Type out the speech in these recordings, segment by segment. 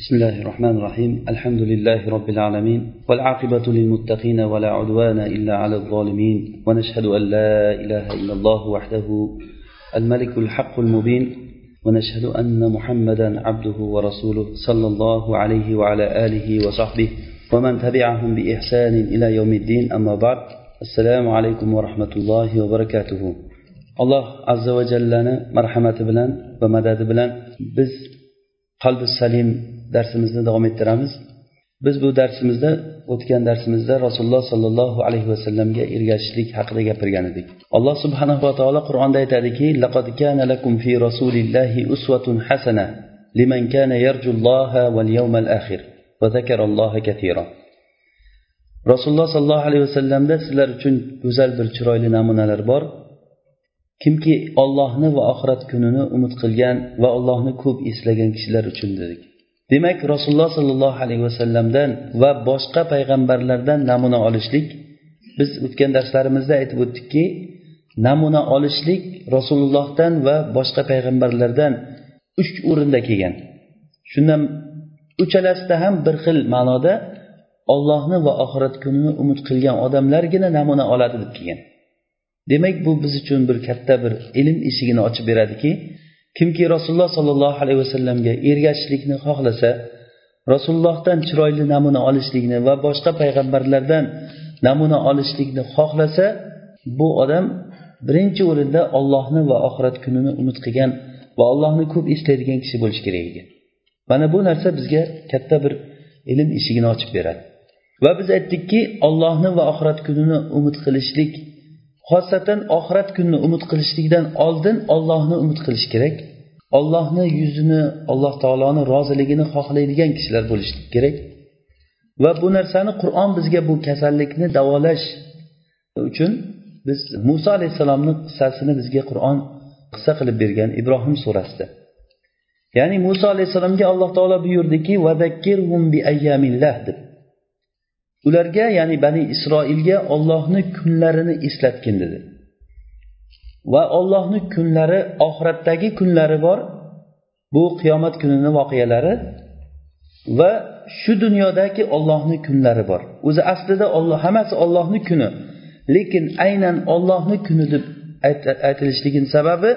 بسم الله الرحمن الرحيم الحمد لله رب العالمين والعاقبة للمتقين ولا عدوان إلا على الظالمين ونشهد أن لا إله إلا الله وحده الملك الحق المبين ونشهد أن محمدا عبده ورسوله صلى الله عليه وعلى آله وصحبه ومن تبعهم بإحسان إلى يوم الدين أما بعد السلام عليكم ورحمة الله وبركاته azza va jallani marhamati bilan va madadi bilan biz qalbi salim darsimizni davom ettiramiz. Biz bu darsimizda o'tgan darsimizda rasululloh sollallohu alayhi vasallamga ergashishlik haqida gapirgan edik. Alloh subhanava taolo qur'onda aytadiki laqad kana lakum fi rasulillahi uswatun hasana liman kana yarjulloha val yawmal akhir va zakaralloha katira rasululloh sollallohu alayhi vasallamda sizlar uchun go'zal bir chiroyli namunalar bor. Kimki ollohni va oxirat kunini umid qilgan va allohni ko'p eslagan kishilar uchun dedik. Demak rasululloh sollallohu alayhi vasallamdan va boshqa payg'ambarlardan namuna olishlik biz o'tgan darslarimizda aytib o'tdikki namuna olishlik rasulullohdan va boshqa payg'ambarlardan uch o'rinda kelgan. Shundan uchalasida ham bir xil ma'noda ollohni va oxirat kunini umid qilgan odamlargina namuna oladi deb kelgan. Demak bu biz uchun bir katta bir ilm eshigini ochib beradiki kimki rasululloh sollallohu alayhi vasallamga ergashishlikni xohlasa rasulullohdan chiroyli namuna olishlikni va boshqa payg'ambarlardan namuna olishlikni xohlasa bu odam birinchi o'rinda ollohni va oxirat kunini umid qilgan va allohni ko'p eslaydigan kishi bo'lishi kerak ekan. Mana bu narsa bizga katta bir ilm eshigini ochib beradi. Va biz aytdikki ollohni va oxirat kunini umid qilishlik xosatan oxirat kunini umid qilishlikdan oldin ollohni umid qilish kerak. Ollohni yuzini alloh taoloni roziligini xohlaydigan kishilar bo'lishlik kerak. Va bu narsani qur'on bizga bu kasallikni davolash uchun biz muso alayhissalomni qissasini bizga qur'on qissa qilib bergan ibrohim surasida. Ya'ni muso alayhissalomga alloh taolo buyurdiki deb. Ularga ya'ni bani isroilga ollohni kunlarini eslatgin dedi. Va ollohni kunlari oxiratdagi kunlari bor. Bu qiyomat kunini voqealari va shu dunyodagi ollohni kunlari bor. O'zi aslida olloh hammasi ollohni kuni lekin aynan ollohni kuni deb aytilishligini sababi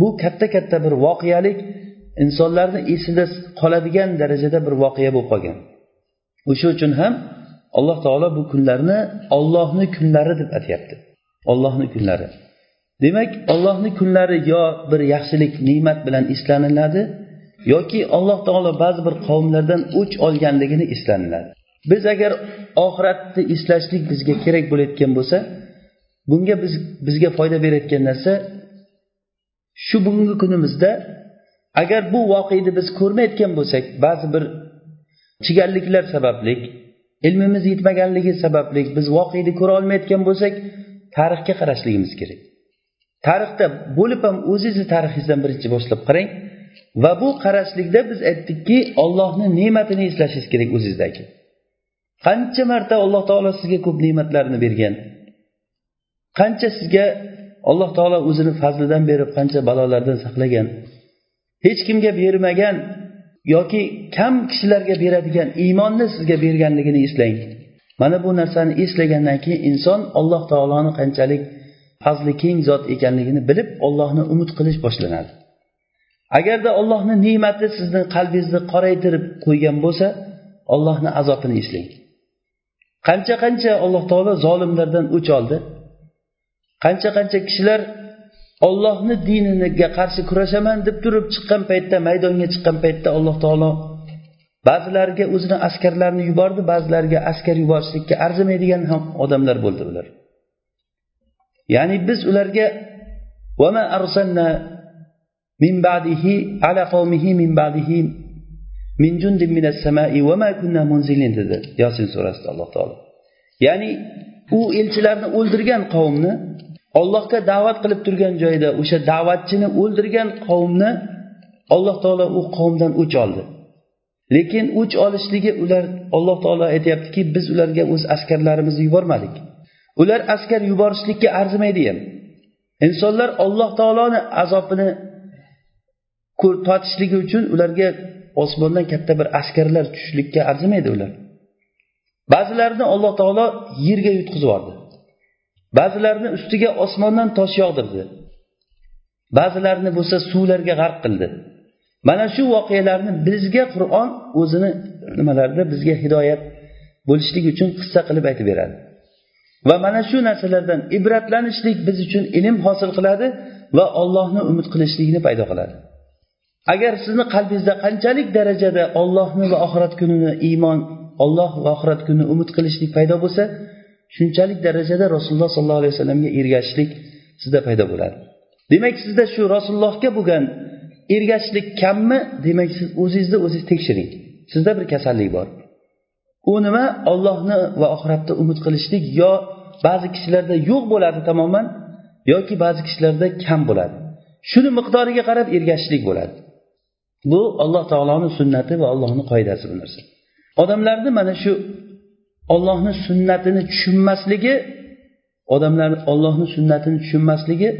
bu katta katta bir voqealik insonlarni esida qoladigan darajada bir voqea bo'lib qolgan. O'sha uchun ham alloh taolo bu kunlarni ollohni kunlari deb atayapti ollohni kunlari. Demak ollohni kunlari yo bir yaxshilik ne'mat bilan eslaniladi yoki alloh taolo ba'zi bir qavmlardan o'ch olganligini eslaniladi biz agar oxiratni eslashlik bizga kerak bo'layotgan bo'lsa bunga biz bizga foyda berayotgan narsa shu bugungi kunimizda agar bu voqeni biz ko'rmayotgan bo'lsak ba'zi bir chigalliklar sababli ilmimiz yetmaganligi sababli biz voqeni ko'ra olmayotgan bo'lsak tarixga qarashligimiz kerak. Tarixda bo'lib ham o'zingizni tarixingizdan birinchi boshlab qarang va bu qarashlikda biz aytdikki ollohni ne'matini eslashingiz kerak o'zingizdagi. Qancha marta alloh taolo sizga ko'p ne'matlarni bergan qancha sizga alloh taolo o'zini fazlidan berib qancha balolardan saqlagan hech kimga bermagan yoki kam kishilarga beradigan iymonni sizga berganligini eslang. Mana bu narsani eslagandan keyin inson alloh taoloni qanchalik fazli keng zot ekanligini bilib ollohni umid qilish boshlanadi. Agarda ollohni ne'mati sizni qalbingizni qoraytirib qo'ygan bo'lsa ollohni azobini eslang. Qancha qancha alloh taolo zolimlardan o'ch oldi. Qancha qancha kishilar ollohni diniga qarshi kurashaman deb turib chiqqan paytda maydonga chiqqan paytda alloh taolo ba'zilariga o'zini askarlarini yubordi ba'zilariga askar yuborishlikka arzimaydigan ham odamlar bo'ldi ular. Ya'ni biz ularga min ba'dihi ala qavmihi min ba'dihi min jundin minas samai va kunna munzilin dedi yosin surasida alloh taolo. Ya'ni u elchilarni o'ldirgan qavmni ollohga da'vat qilib turgan joyda o'sha da'vatchini o'ldirgan qavmni alloh taolo u qavmdan o'ch oldi. Lekin o'ch olishligi ular alloh taolo aytyaptiki biz ularga o'z askarlarimizni yubormadik. Ular askar yuborishlikka arzimaydi ham. Insonlar alloh taoloni azobini totishligi uchun ularga osmondan katta bir askarlar tushishlikka arzimaydi ular. Ba'zilarini alloh taolo yerga yutqizib yubordi ba'zilarini ustiga osmondan tosh yog'dirdi. Ba'zilarini bo'lsa suvlarga g'arq qildi. Mana shu voqealarni bizga qur'on o'zini nimalarida bizga hidoyat bo'lishlik uchun qissa qilib aytib beradi. Va mana shu narsalardan ibratlanishlik biz uchun ilm hosil qiladi va ollohni umid qilishlikni paydo qiladi. Agar sizni qalbingizda qanchalik darajada ollohni va oxirat kunini iymon olloh va oxirat kunini umid qilishlik paydo bo'lsa shunchalik darajada rasululloh sollallohu alayhi vasallamga ergashishlik sizda paydo bo'ladi. Demak sizda shu rasulullohga bo'lgan ergashishlik kammi? Demak siz o'zingizni o'zingiz tekshiring. Sizda bir kasallik bor. U nima? Ollohni va oxiratni umid qilishlik yo ba'zi kishilarda yo'q bo'ladi tamoman yoki ba'zi kishilarda kam bo'ladi. Shuni miqdoriga qarab ergashishlik bo'ladi. Bu alloh taoloni sunnati va allohni qoidasi bu narsa. Odamlarni mana shu ollohni sunnatini tushunmasligi odamlar ollohni sunnatini tushunmasligi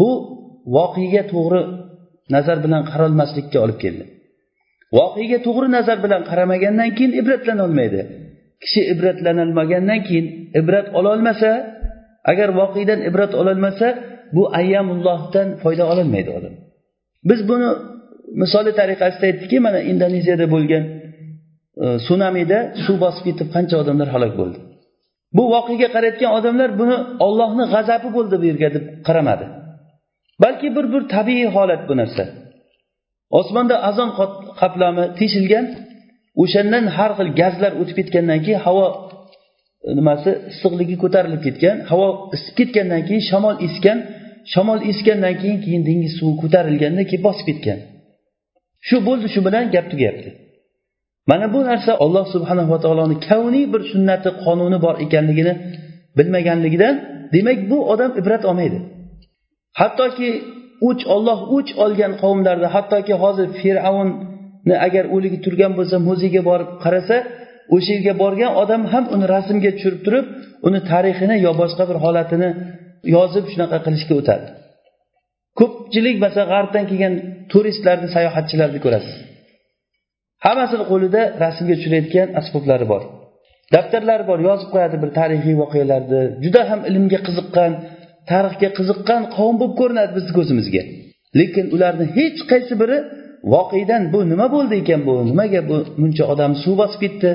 bu voqega to'g'ri nazar bilan qaralmaslikka olib keldi. Voqega to'g'ri nazar bilan qaramagandan keyin ibratlanolmaydi. Kishi ibratlanolmagandan keyin ibrat ololmasa agar voqedan ibrat ololmasa bu ayyamullohdan foyda ololmaydi odam. Biz buni misoli tariqasida aytdikki mana indoneziyada bo'lgan sunamida suv bosib ketib qancha odamlar halok bo'ldi. Bu voqeaga qarayotgan odamlar buni ollohni g'azabi bo'ldi bu yerga deb qaramadi. Balki bir bir tabiiy holat bu narsa. Osmonda azon qaplami teshilgan o'shandan har xil gazlar o'tib ketgandan keyin havo e, nimasi issiqligi ko'tarilib ketgan havo isib ketgandan keyin shamol esgan shamol esgandan keyin keyin dengiz suvi ko'tarilganda keyin bosib ketgan. Shu bo'ldi shu bilan gap tugayapti. Mana bu narsa alloh subhanava taoloni kavniy bir sunnati qonuni bor ekanligini bilmaganligidan demak bu odam ibrat olmaydi. Hattoki o'ch olloh o'ch olgan qavmlarda hattoki hozir fir'avnni agar o'ligi turgan bo'lsa muzeyga borib qarasa o'sha yerga borgan odam ham uni rasmga tushirib turib uni tarixini yo boshqa bir holatini yozib shunaqa qilishga o'tadi. Ko'pchilik masalan g'arbdan kelgan turistlarni sayohatchilarni ko'rasiz. Hammasini qo'lida rasmga tushirayotgan asboblari bor. Daftarlari bor yozib qo'yadi bir tarixiy voqealarni. Juda ham ilmga qiziqqan tarixga qiziqqan qavm bo'lib ko'rinadi bizni ko'zimizga. Lekin ularni hech qaysi biri voqedan bu nima bo'ldi ekan bu nimaga bu buncha odam suv bosib ketdi?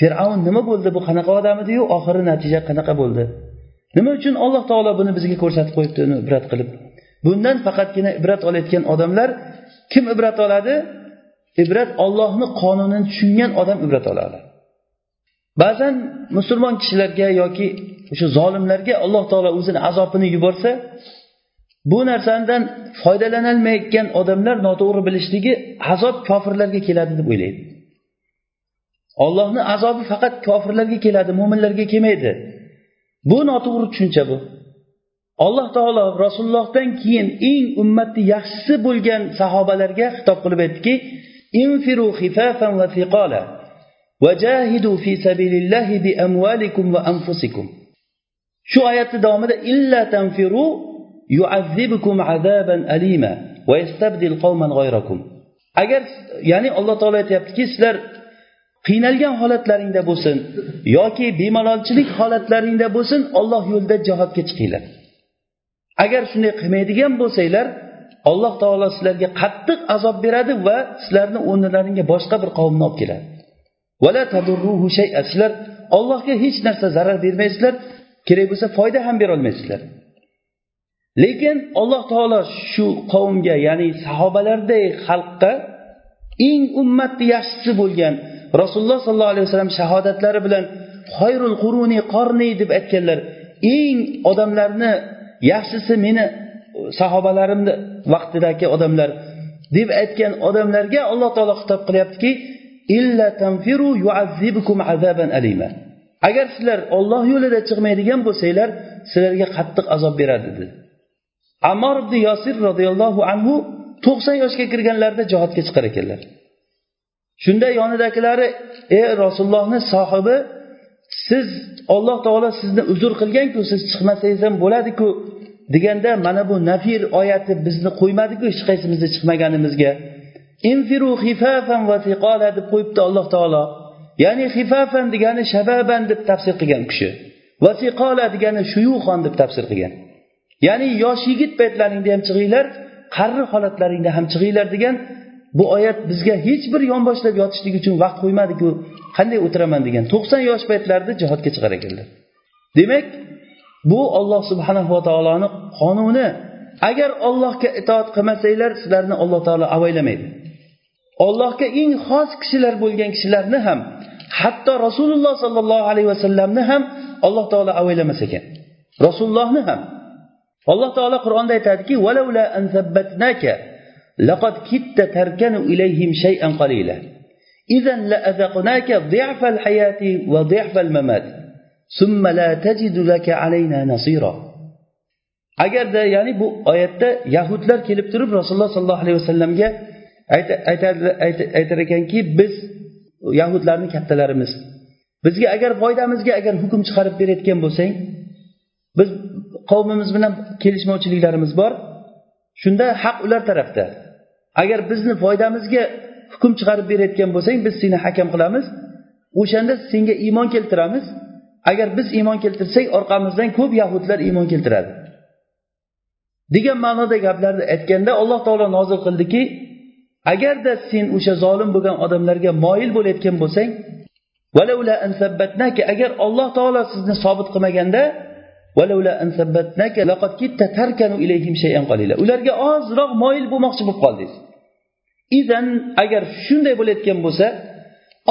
Fir'avn nima bo'ldi bu qanaqa odam ediyu oxiri natija qanaqa bo'ldi? Nima uchun alloh taolo buni bizga ko'rsatib qo'yibdi uni ibrat qilib? Bundan faqatgina ibrat olayotgan odamlar kim ibrat oladi? Ibrat ollohni qonunini tushungan odam ibrat oladi. Ba'zan musulmon kishilarga yoki o'sha zolimlarga alloh taolo o'zini azobini yuborsa bu narsadan foydalanolmayotgan odamlar noto'g'ri bilishligi azob kofirlarga keladi deb o'ylaydi. Ollohni azobi faqat kofirlarga keladi mo'minlarga kelmaydi. Bu noto'g'ri tushuncha bu. Alloh taolo rasulullohdan keyin eng ummatni yaxshisi bo'lgan sahobalarga xitob qilib aytdiki انفروا خفافا وثقالا وجاهدوا في سبيل الله بأموالكم وأنفسكم. Va anfusikum shu oyatni davomida illa tanfiru yu'azzibukum azaban alima va yastabdil qawman g'ayrakum agar ya'ni alloh taolo aytyaptiki sizlar qiynalgan holatlaringda bo'lsin yoki bemalolchilik holatlaringda bo'lsin olloh yo'lida jihodga chiqinglar. Agar shunday qilmaydigan bo'lsanglar alloh taolo sizlarga qattiq azob beradi va sizlarni o'rnilaringga boshqa bir qavmni olib keladi. Sizlar ollohga hech narsa zarar bermaysizlar kerak bo'lsa foyda ham berolmaysizlar lekin alloh taolo shu qavmga ya'ni sahobalarday xalqqa eng ummatni yaxshisi bo'lgan rasululloh sollallohu alayhi vasallam shahodatlari bilan xoyrul quruni qorni deb aytganlar eng odamlarni yaxshisi meni sahobalarimni vaqtidagi odamlar deb aytgan odamlarga alloh taolo xitob qilyaptiki illa tanfiru yuazzibukum azaban alima. Agar sizlar olloh yo'lida chiqmaydigan bo'lsanglar sizlarga qattiq azob beradi dedi. Ammor ibn yosir roziyallohu anhu to'qson yoshga kirganlarida jihodga chiqar ekanlar. Shunda yonidagilari ey rasulullohni sohibi siz olloh taolo sizni uzr qilganku siz chiqmasangiz ham bo'ladiku deganda mana bu nafir oyati bizni qo'ymadiku hech qaysimizni chiqmaganimizga. Infiru xifafan va siqola deb qo'yibdi alloh taolo. Ya'ni xifafan degani shababan deb tafsir qilgan kishi va siqola degani shuyuxon deb tafsir qilgan. Ya'ni yosh yigit paytlaringda ham chiqinglar qarri holatlaringda ham chiqinglar degan bu oyat bizga hech bir yonboshlab yotishlik uchun vaqt qo'ymadiku. Qanday o'tiraman degan to'qson yosh paytlarida jihodga chiqar ekanlar. Demak bu olloh subhanava taoloni qonuni agar ollohga itoat qilmasanglar sizlarni alloh taolo avaylamaydi ollohga eng xos kishilar bo'lgan kishilarni ham hatto rasululloh sollallohu alayhi vasallamni ham alloh taolo avaylamas ekan rasulullohni ham alloh taolo qur'onda aytadiki لقد كدت تركن إليهم شيئا قليلا إذا لأذقناك ضعف الحياة وضعف الممات agarda ya'ni bu oyatda yahudlar kelib turib rasululloh sollallohu alayhi vasallamga aytar ekanki biz yahudlarni kattalarimiz. Bizga agar foydamizga agar hukm chiqarib berayotgan bo'lsang biz qavmimiz bilan kelishmovchiliklarimiz bor. Shunda haq ular tarafda. Agar bizni foydamizga hukm chiqarib berayotgan bo'lsang biz seni hakam qilamiz. O'shanda senga iymon keltiramiz. Agar biz iymon keltirsak orqamizdan ko'p yahudlar iymon keltiradi. Degan ma'noda gaplarni aytganda alloh taolo nozil qildiki agarda sen o'sha zolim bo'lgan odamlarga moyil bo'layotgan bo'lsang agar alloh taolo sizni sobit qilmaganda ularga ozroq moyil bo'lmoqchi bo'lib qoldingiz. Izan agar shunday bo'layotgan bo'lsa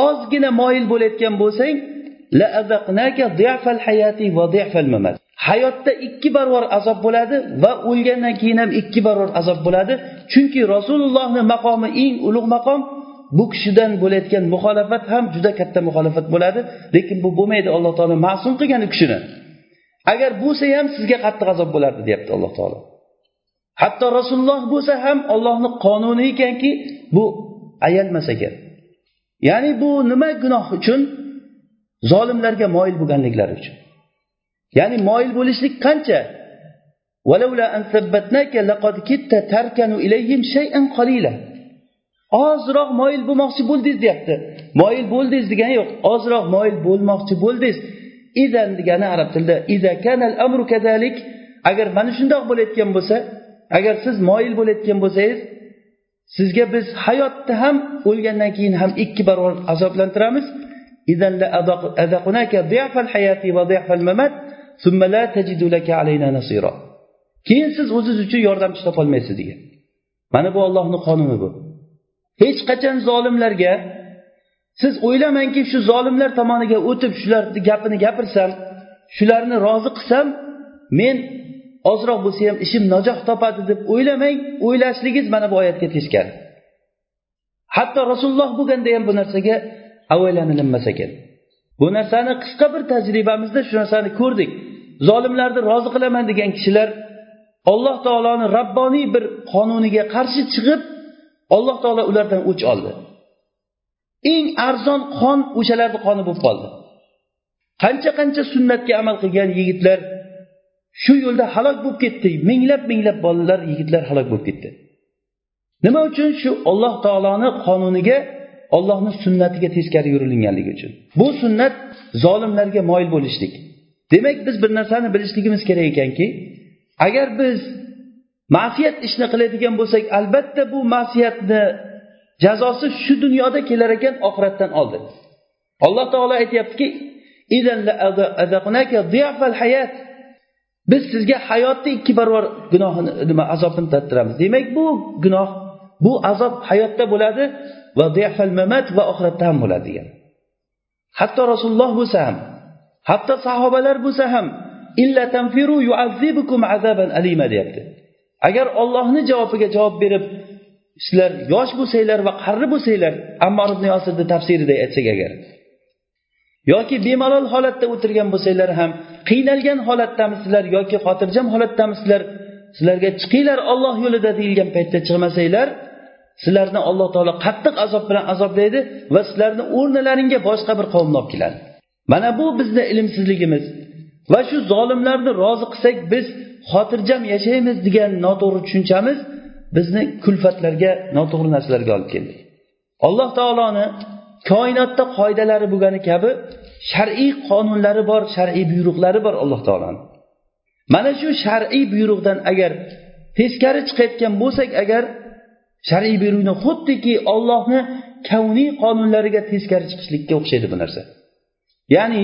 ozgina moyil bo'layotgan bo'lsang hayotda ikki barobar azob bo'ladi va o'lgandan keyin ham ikki barobar azob bo'ladi. Chunki rasulullohni maqomi eng ulug' maqom bu kishidan bo'layotgan muxolifat ham juda katta muxolifat bo'ladi. Lekin bu bo'lmaydi alloh taolo ma'sum qilgan u kishini. Agar bo'lsa ham sizga qattiq azob bo'lardi deyapti alloh taolo. Hatto rasululloh bo'lsa ham ollohni qonuni ekanki bu ayalmas ekan. Ya'ni bu nima gunoh uchun? Zolimlarga moyil bo'lganliklari uchun. Ya'ni moyil bo'lishlik qancha? Ozroq moyil bo'lmoqchi bo'ldingiz deyapti. Moyil bo'ldingiz degani yo'q. Ozroq moyil bo'lmoqchi bo'ldingiz. Idan degani arab tilida iza kanal amru kazalik agar mana shundoq bo'layotgan bo'lsa agar siz moyil bo'layotgan bo'lsangiz sizga biz hayotda ham o'lgandan keyin ham ikki barobar azoblantiramiz. Keyin siz o'zingiz uchun yordamchi topolmaysiz degan mana bu ollohni qonuni bu hech qachon zolimlarga siz o'ylamangki shu zolimlar tomoniga o'tib shularni gapini gapirsam shularni rozi qilsam men ozroq bo'lsa ham ishim najoh topadi deb o'ylamang o'ylashligingiz mana bu oyatga teskari hatto rasululloh bo'lganda ham bu narsaga avaylanilinmas ekan bu narsani qisqa bir tajribamizda shu narsani ko'rdik. Zolimlarni rozi qilaman degan kishilar alloh taoloni rabboniy bir qonuniga qarshi chiqib alloh taolo ulardan o'ch oldi. Eng arzon qon o'shalarni qoni bo'lib qoldi. Qancha qancha sunnatga amal qilgan yigitlar shu yo'lda halok bo'lib ketdi. Minglab minglab bolalar yigitlar halok bo'lib ketdi. Nima uchun shu olloh taoloni qonuniga ollohni sunnatiga teskari yurilinganligi uchun. Bu sunnat zolimlarga moyil bo'lishlik. Demak biz bir narsani bilishligimiz kerak ekanki agar biz ma'siyat ishni qiladigan bo'lsak albatta bu ma'siyatni jazosi shu dunyoda kelar ekan oxiratdan oldin. Alloh taolo aytyaptiki biz sizga hayotni ikki barobar gunohini nima azobini tattiramiz demak bu gunoh bu azob hayotda bo'ladi. Va mamat va oxiratda ham bo'ladi degan hatto rasululloh bo'lsa ham hatto sahobalar bo'lsa ham illa tanfiru yuazzibukum azaban alima deyapti. Agar ollohni javobiga javob berib sizlar yosh bo'lsanglar va qarri bo'lsanglar ammor ibn yosirni tafsirida aytsak agar yoki bemalol holatda o'tirgan bo'lsanglar ham qiynalgan holatdamisizlar yoki xotirjam holatdamisizlar sizlarga chiqinglar olloh yo'lida deyilgan paytda chiqmasanglar sizlarni alloh taolo qattiq azob bilan azoblaydi va sizlarni o'rnilaringga boshqa bir qavmni olib keladi. Mana bu bizni ilmsizligimiz va shu zolimlarni rozi qilsak biz xotirjam yashaymiz degan noto'g'ri tushunchamiz bizni kulfatlarga noto'g'ri narsalarga olib keldi. Alloh taoloni koinotda qoidalari bo'lgani kabi shar'iy qonunlari bor shar'iy buyruqlari bor alloh taoloni. Mana shu shar'iy buyruqdan agar teskari chiqayotgan bo'lsak agar shar'iy buyruqni xuddiki ollohni kavniy qonunlariga teskari chiqishlikka o'xshaydi bu narsa. Ya'ni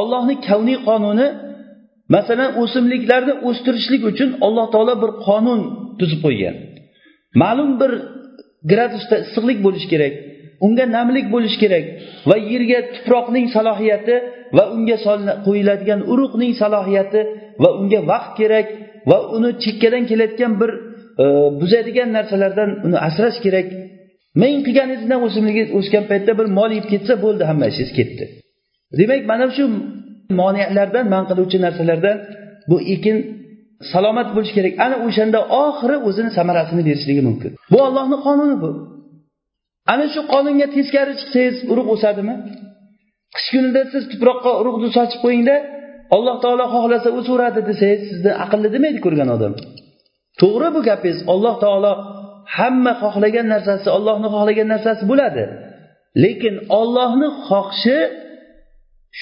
ollohni kavniy qonuni masalan o'simliklarni o'stirishlik uchun alloh taolo bir qonun tuzib qo'ygan. Ma'lum bir gradusda issiqlik bo'lishi kerak unga namlik bo'lishi kerak va yerga tuproqning salohiyati va unga qo'yiladigan urug'ning salohiyati va unga vaqt kerak va uni chekkadan kelayotgan bir buzadigan narsalardan uni asrash kerak. Ming qilganingizdan o'simligingiz o'sgan paytda bir mol yeb ketsa bo'ldi hamma ishingiz ketdi. Demak mana shu moniyalardan man qiluvchi narsalardan bu ekin salomat bo'lishi kerak. Ana o'shanda oxiri o'zini samarasini berishligi mumkin. Bu ollohni qonuni bu. Ana shu qonunga teskari chiqsangiz urug' o'sadimi? Qish kunida siz tuproqqa urug'ni sochib qo'yingda alloh taolo xohlasa o'saveradi desangiz sizni aqlli demaydi ko'rgan odam. To'g'ri bu gapingiz. Alloh taolo hamma xohlagan narsasi ollohni xohlagan narsasi bo'ladi. Lekin ollohni xohishi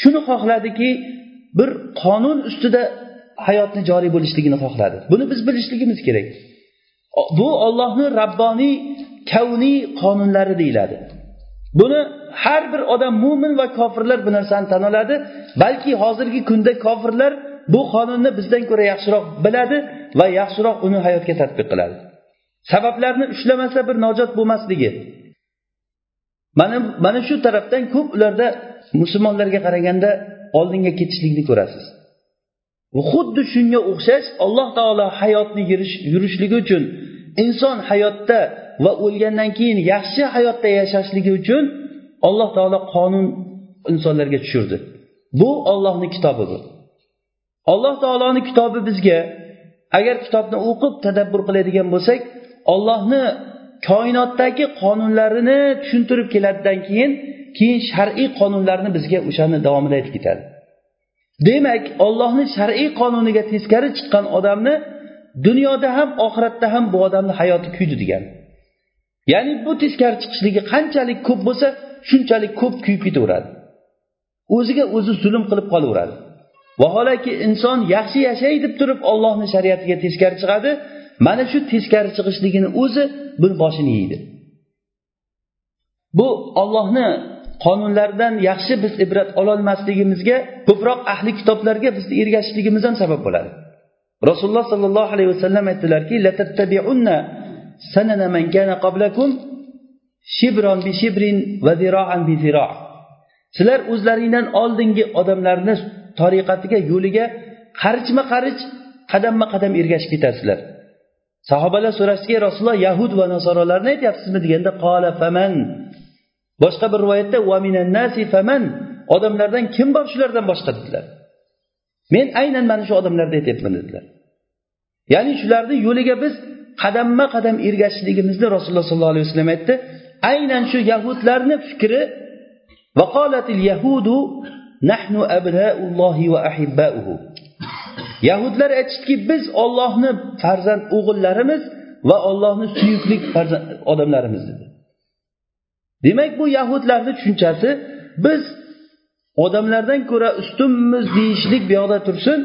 shuni xohladiki bir qonun ustida hayotni joriy bo'lishligini xohladi. Buni biz bilishligimiz kerak. Bu ollohni rabboniy kavniy qonunlari deyiladi. Buni har bir odam mo'min va kofirlar bu narsani tan oladi. Balki hozirgi kunda kofirlar bu qonunni bizdan ko'ra yaxshiroq biladi. Va yaxshiroq uni hayotga tadbiq qiladi. Sabablarni ushlamasa bir nojot bo'lmasligi. Mana mana shu tarafdan ko'p ularda musulmonlarga qaraganda oldinga ketishlikni ko'rasiz. Xuddi shunga o'xshash alloh taolo hayotni yurishligi uchun inson hayotda va o'lgandan keyin yaxshi hayotda yashashligi uchun alloh taolo qonun insonlarga tushirdi. Bu ollohni kitobi bu. Alloh taoloni kitobi bizga agar kitobni o'qib tadabbur qiladigan bo'lsak ollohni koinotdagi qonunlarini tushuntirib keladidan keyin keyin shar'iy qonunlarni bizga o'shani davomida aytib ketadi. Demak ollohni shar'iy qonuniga teskari chiqqan odamni dunyoda ham oxiratda ham bu odamni hayoti kuydi degan. Ya'ni bu teskari chiqishligi qanchalik ko'p bo'lsa shunchalik ko'p kuyib ketaveradi. O'ziga o'zi zulm qilib qolaveradi. Vaholanki inson yaxshi yashay deb turib ollohni shariatiga teskari chiqadi mana shu teskari chiqishligini o'zi buni boshini yeydi. Bu ollohni qonunlaridan yaxshi biz ibrat ololmasligimizga ko'proq ahli kitoblarga bizni ergashishligimiz ham sabab bo'ladi. Rasululloh sollallohu alayhi vasallam aytdilarki sizlar o'zlaringdan oldingi odamlarni tariqatiga yo'liga qarichma qarich qadamma qadam ergashib ketasizlar sahobalar so'rashdiki rasululloh yahud va nasorolarni aytyapsizmi? deganda qola faman. Boshqa bir rivoyatda faman. Odamlardan kim bor shulardan boshqa dedilar. Men aynan mana shu odamlarni aytyapman dedilar. Ya'ni shularni yo'liga biz qadamma qadam ergashishligimizni rasululloh sollallohu alayhi vasallam aytdi. Aynan shu yahudlarni fikri yahudu nahnu abnaullohi va ahibbauhu. Yahudlar aytishdiki biz ollohni farzand o'g'illarimiz va ollohni suyukli odamlarimiz dedi. Demak bu yahudlarni tushunchasi biz odamlardan ko'ra ustunmiz deyishlik bu yoqda tursin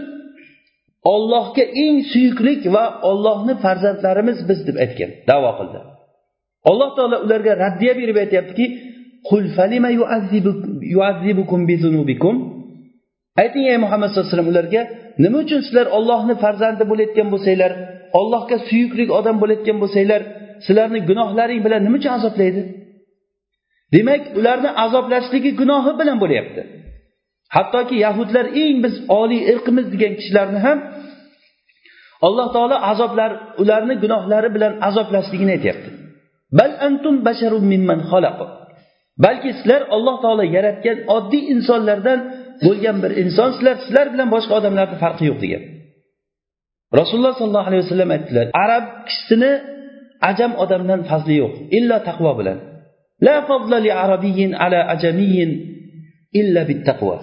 ollohga eng suyuklik va ollohni farzandlarimiz biz deb aytgan davo qildi. Alloh taolo ularga raddiya berib aytyaptiki ayting ey muhammad sallallohu alayhi vasallam ularga nima uchun sizlar ollohni farzandi bo'layotgan bo'lsanglar ollohga suyuklik odam bo'layotgan bo'lsanglar sizlarni gunohlaring bilan nima uchun azoblaydi? Demak ularni azoblashligi gunohi bilan bo'lyapti. Hattoki yahudlar eng biz oliy irqimiz degan kishilarni ham alloh taolo azoblar ularni gunohlari bilan azoblashligini aytyapti. Bal antum basharun mimman balki sizlar alloh taolo yaratgan oddiy insonlardan bo'lgan bir inson sizlar sizlar bilan boshqa odamlarni farqi yo'q degan. Rasululloh sollallohu alayhi vasallam aytdilar arab kishisini ajam odamdan fazli yo'q illo taqvo bilan. La fazla li arabiyyin ala ajamiyyin illa bittaqvo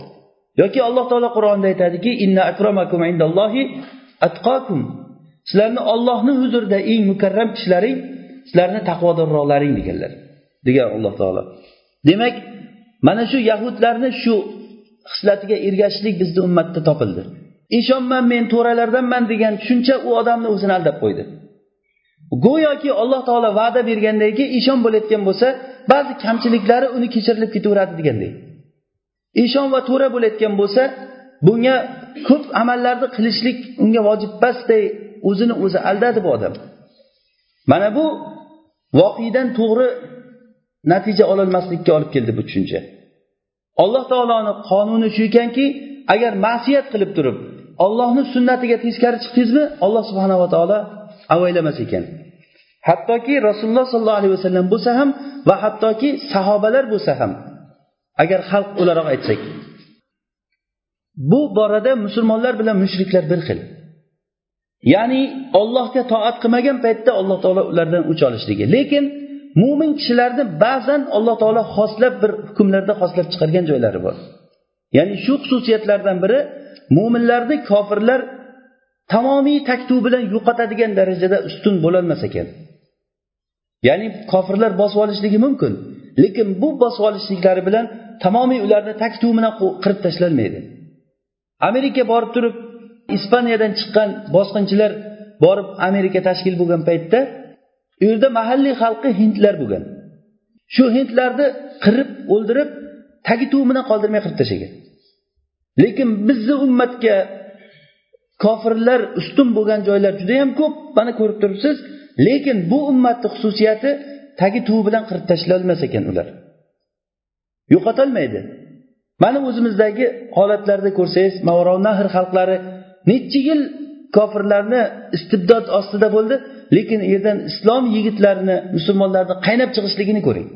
yoki alloh taolo qur'onda aytadiki inna akramakum indallohi atqakum. Sizlarni ollohni huzurida eng mukarram kishilaring sizlarni taqvodorroqlaring deganlar degan alloh taolo. Demak mana shu yahudlarni shu xislatiga ergashishlik bizni ummatda topildi. Ishonman men to'ralardanman degan tushuncha u odamni o'zini aldab qo'ydi. Go'yoki alloh taolo va'da bergandagi ishon bo'layotgan bo'lsa ba'zi kamchiliklari uni kechirilib ketaveradi degandek. Ishon va to'ra bo'layotgan bo'lsa bunga ko'p amallarni qilishlik unga vojib emasday o'zini o'zi aldadi bu odam. Mana bu voqedan to'g'ri natija ololmaslikka olib keldi bu tushuncha. Alloh taoloni qonuni shu ekanki agar ma'siyat qilib turib ollohni sunnatiga teskari chiqdingizmi alloh subhanava taolo avaylamas ekan. Hattoki rasululloh sollallohu alayhi vasallam bo'lsa ham va hattoki sahobalar bo'lsa ham agar xalq o'laroq aytsak bu borada musulmonlar bilan mushriklar bir xil. Ya'ni ollohga toat qilmagan paytda alloh taolo ulardan o'ch olishligi. Lekin mo'min kishilarni ba'zan alloh taolo xoslab bir hukmlarda xoslab chiqargan joylari bor. Ya'ni shu xususiyatlardan biri mo'minlarni kofirlar tamomiy taktuv bilan yo'qotadigan darajada ustun bo'lolmas ekan. Ya'ni kofirlar bosib olishligi mumkin lekin bu bosib olishliklari bilan tamomiy ularni taktuv bilan qirib tashlanmaydi amerika borib turib ispaniyadan chiqqan bosqinchilar borib amerika tashkil bo'lgan paytda u yerda mahalliy xalqi hindlar bo'lgan. Shu hindlarni qirib o'ldirib tagi tuvi bilan qoldirmay qirib tashlagan. Lekin bizni ummatga kofirlar ustun bo'lgan joylar juda yam ko'p mana ko'rib turibsiz. Lekin bu ummatni xususiyati tagi tuvi bilan qirib tashlolmas ekan ular. Yo'qotolmaydi mana o'zimizdagi holatlarda ko'rsangiz mavaronahr xalqlari necha yil kofirlarni istibdod ostida bo'ldi? Lekin u yerdan islom yigitlarini musulmonlarni qaynab chiqishligini ko'ring.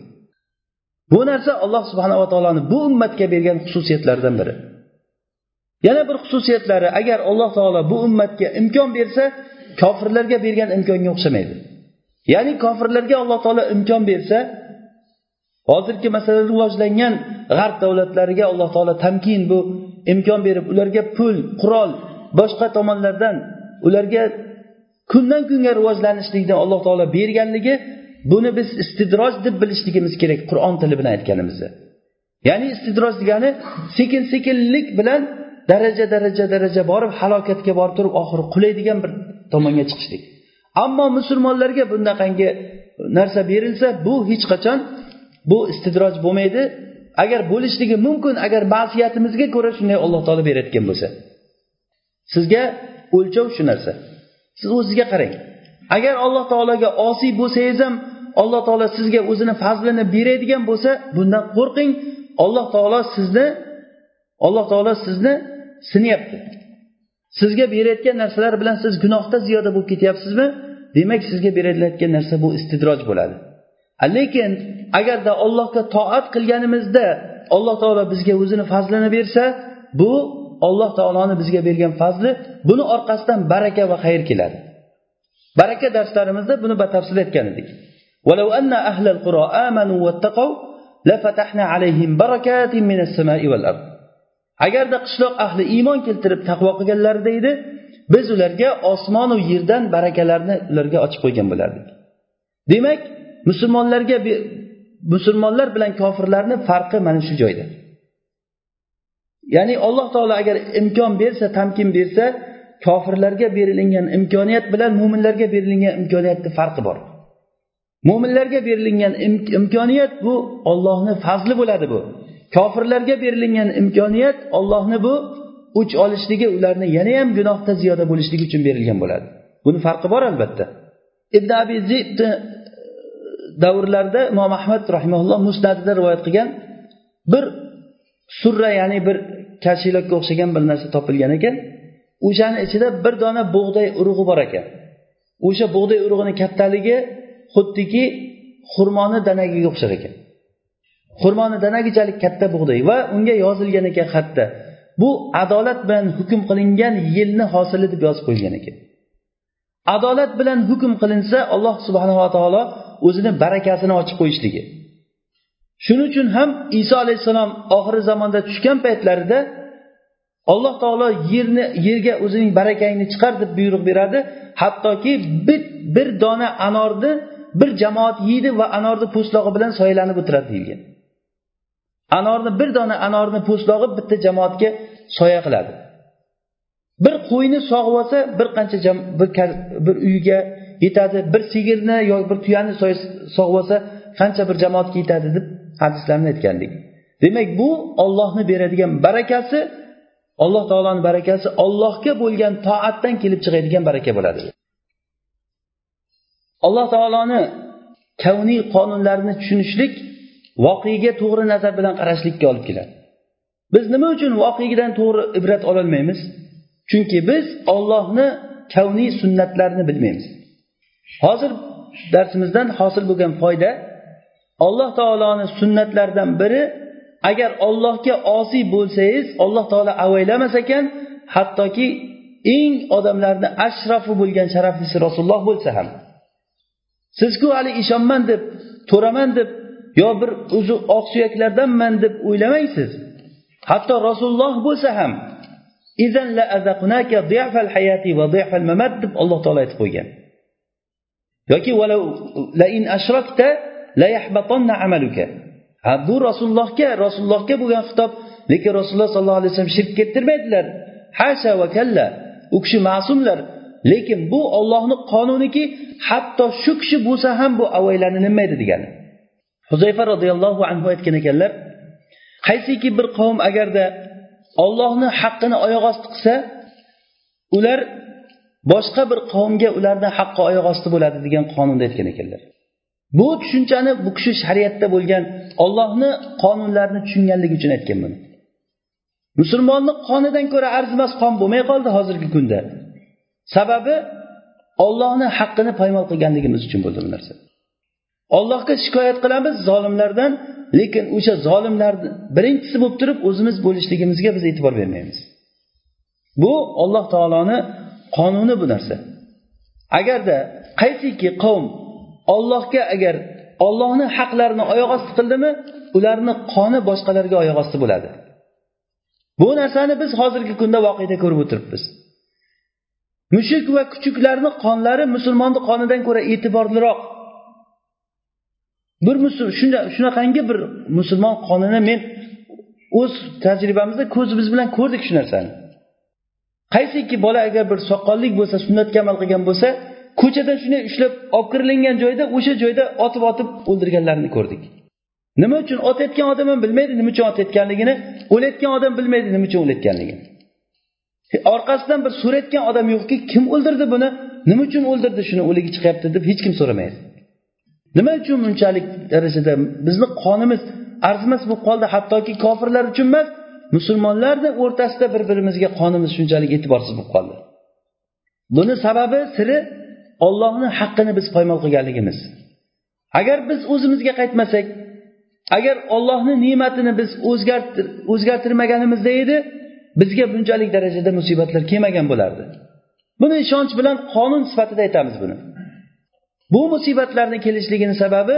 Bu narsa alloh subhanava taoloni bu ummatga bergan xususiyatlaridan biri. Yana bir xususiyatlari agar alloh taolo bu ummatga imkon bersa kofirlarga bergan imkonga o'xshamaydi. Ya'ni kofirlarga alloh taolo imkon bersa hozirgi masalan rivojlangan g'arb davlatlariga alloh taolo tamkin bu imkon berib ularga pul qurol boshqa tomonlardan ularga kundan kunga rivojlanishlikni alloh taolo berganligi buni biz istidroj deb bilishligimiz kerak qur'on tili bilan aytganimizda ya'ni istidroj degani sekin sekinlik bilan daraja daraja daraja borib halokatga borib turib oxiri qulaydigan bir tomonga chiqishlik. Ammo musulmonlarga bunaqangi narsa berilsa bu hech qachon bu istidroj bo'lmaydi. Agar bo'lishligi mumkin agar ma'siyatimizga ko'ra shunday alloh taolo berayotgan bo'lsa. Sizga o'lchov shu narsa. Siz o'zizga qarang. Agar alloh taologa osiy bo'lsangiz ham alloh taolo sizga o'zini fazlini beradigan bo'lsa bundan qo'rqing. Alloh taolo sizni alloh taolo sizni sinayapti sizga berayotgan narsalar bilan siz gunohda ziyoda bo'lib ketyapsizmi? Demak sizga berilayotgan narsa bu istidroj bo'ladi. Lekin agarda allohga toat qilganimizda alloh taolo bizga o'zini fazlini bersa bu alloh taoloni bizga bergan fazli buni orqasidan baraka va xayr keladi. Baraka darslarimizda buni batafsil aytgan edik. Agarda qishloq ahli iymon keltirib taqvo qilganlarida edi biz ularga osmonu yerdan barakalarni ularga ochib qo'ygan bo'lardik. Demak musulmonlarga musulmonlar bilan kofirlarni farqi mana shu joyda. Ya'ni alloh taolo agar imkon bersa tamkin bersa kofirlarga berilingan imkoniyat bilan mo'minlarga berilingan imkoniyatni farqi bor. Mo'minlarga berilingan imkoniyat bu ollohni fazli bo'ladi bu. Kofirlarga berilingan imkoniyat ollohni bu o'ch olishligi ularni yana ham gunohda ziyoda bo'lishligi uchun berilgan bo'ladi. Buni farqi bor albatta. Ibn abi zibni e, davrlarida imom ahmad rahimaulloh musnadida rivoyat qilgan bir surra ya'ni bir kashilakka o'xshagan bir narsa topilgan ekan o'shani ichida bir dona bug'doy urug'i bor ekan. O'sha bug'doy urug'ini kattaligi xuddiki xurmoni danagiga o'xshar ekan. Xurmoni danagichalik katta bug'doy va unga yozilgan ekan xatda bu adolat bilan hukm qilingan yilni hosili deb yozib qo'yilgan ekan. Adolat bilan hukm qilinsa alloh subhanava taolo o'zini barakasini ochib qo'yishligi. Shuning uchun ham iso alayhissalom oxirgi zamonda tushgan paytlarida alloh taolo yerni yerga o'zining barakangni chiqar deb buyruq beradi. Hattoki bir, bir dona anorni bir jamoat yeydi va anorni po'stlog'i bilan soyalanib o'tiradi deyilgan. Anorni bir dona anorni po'stlog'i bitta jamoatga soya qiladi. Bir qo'yni sog'ib olsa bir qancha bir, bir uyga yetadi. Bir sigirni yoki bir tuyani sog'ib olsa qancha bir jamoatga yetadi deb hadislarni aytgandik. Demak bu ollohni beradigan barakasi alloh taoloni barakasi ollohga bo'lgan toatdan kelib chiqadigan baraka bo'ladi. Alloh taoloni kavniy qonunlarini tushunishlik voqega to'g'ri nazar bilan qarashlikka olib keladi. Biz nima uchun voqeadan to'g'ri ibrat ololmaymiz? Chunki biz ollohni kavniy sunnatlarini bilmaymiz. Hozir darsimizdan hosil bo'lgan foyda alloh taoloni sunnatlaridan biri agar ollohga osiy bo'lsangiz alloh taolo avaylamas ekan hattoki eng odamlarni ashrafi bo'lgan sharaflisi rasululloh bo'lsa ham. Sizku hali ishonman deb to'raman deb yo bir o'zi oq suyaklardanman deb o'ylamaysiz. Hatto rasululloh bo'lsa ham deb alloh taolo aytib qo'ygan. Yoki ha bu rasulullohga rasulullohga bo'lgan xitob lekin rasululloh sollallohu alayhi vasallam shirk keltirmaydilar. Hasha va kalla u kishi ma'sumlar. Lekin bu ollohni qonuniki hatto shu kishi bo'lsa ham bu avaylanilmaydi degani huzayfa roziyallohu anhu aytgan ekanlar qaysiki bir qavm agarda ollohni haqqini oyoq osti qilsa ular boshqa bir qavmga ularni haqqi oyoq osti bo'ladi degan qonunda aytgan ekanlar. Bu tushunchani bu kishi shariatda bo'lgan ollohni qonunlarini tushunganligi uchun aytgan buni. Musulmonni qonidan ko'ra arzimas qon bo'lmay qoldi hozirgi kunda. Sababi ollohni haqqini poymol qilganligimiz uchun bo'ldi bu narsa. Ollohga shikoyat qilamiz zolimlardan lekin o'sha zolimlarni birinchisi bo'lib turib o'zimiz bo'lishligimizga biz e'tibor bermaymiz. Bu olloh taoloni qonuni bu narsa. Agarda qaysiki qavm ollohga agar ollohni haqlarini oyoq osti qildimi ularni qoni boshqalarga oyoq osti bo'ladi. Bu narsani biz hozirgi kunda voqeda ko'rib o'tiribmiz. Mushuk va kuchuklarni qonlari musulmonni qonidan ko'ra e'tiborliroq. Bir shunaqangi bir musulmon qonini men o'z tajribamizda ko'zimiz bilan ko'rdik shu narsani. Qaysiki bola agar bir soqollik bo'lsa sunnatga amal qilgan bo'lsa ko'chadan shunday ushlab olib kirilingan joyda o'sha joyda otib otib o'ldirganlarini ko'rdik. Nima uchun otayotgan odam ham bilmaydi nima uchun otayotganligini o'layotgan odam bilmaydi nima uchun o'layotganligini. E, orqasidan bir so'rayotgan odam yo'qki kim o'ldirdi buni? Nima uchun o'ldirdi shuni o'ligi chiqyapti deb hech kim so'ramaydi. Nima uchun bunchalik darajada bizni qonimiz arzimas bo'lib qoldi hattoki kofirlar uchun emas musulmonlarni o'rtasida bir birimizga qonimiz shunchalik e'tiborsiz bo'lib qoldi. Buni sababi siri ollohni haqqini biz poymol qilganligimiz. Agar biz o'zimizga qaytmasak agar ollohni ne'matini biz o'zgartirmaganimizda edi bizga bunchalik darajada musibatlar kelmagan bo'lardi. Buni ishonch bilan qonun sifatida aytamiz buni. Bu musibatlarni kelishligini sababi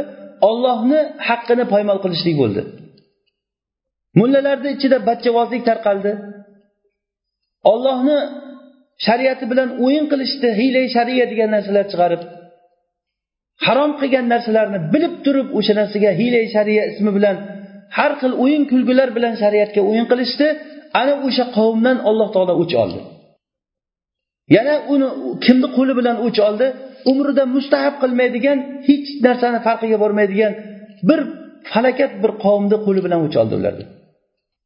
ollohni haqqini poymol qilishlik bo'ldi. Mullalarni ichida bachchavozlik tarqaldi. Ollohni shariati bilan o'yin qilishdi hiylay shariya degan narsalar chiqarib harom qilgan narsalarni bilib turib o'sha narsaga hiylay shariya ismi bilan har xil o'yin kulgular bilan shariatga o'yin qilishdi. Ana o'sha qavmdan alloh taolo o'ch oldi. Yana uni kimni qo'li bilan o'ch oldi? Umrida mustahab qilmaydigan hech narsani farqiga bormaydigan bir falokat bir qavmni qo'li bilan o'ch oldi ularni.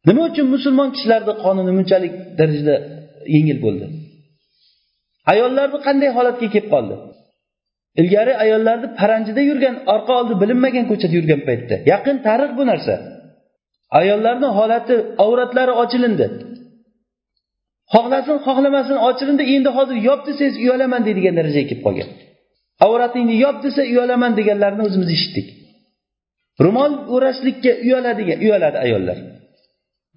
Nima uchun musulmon kishilarni qonuni bunchalik darajada yengil bo'ldi? Ayollarni qanday holatga kelib qoldi? Ilgari ayollarni paranjida yurgan orqa oldi bilinmagan ko'chada yurgan paytda. Yaqin tarix bu narsa. Ayollarni holati avratlari ochilindi. Xohlasin xohlamasin ochilindi endi hozir yop desangiz uyalaman deydigan darajaga kelib qolgan. Avratingni yop desa uyalaman deganlarini o'zimiz eshitdik. Ro'mol o'rashlikka uyaladigan uyaladi ayollar.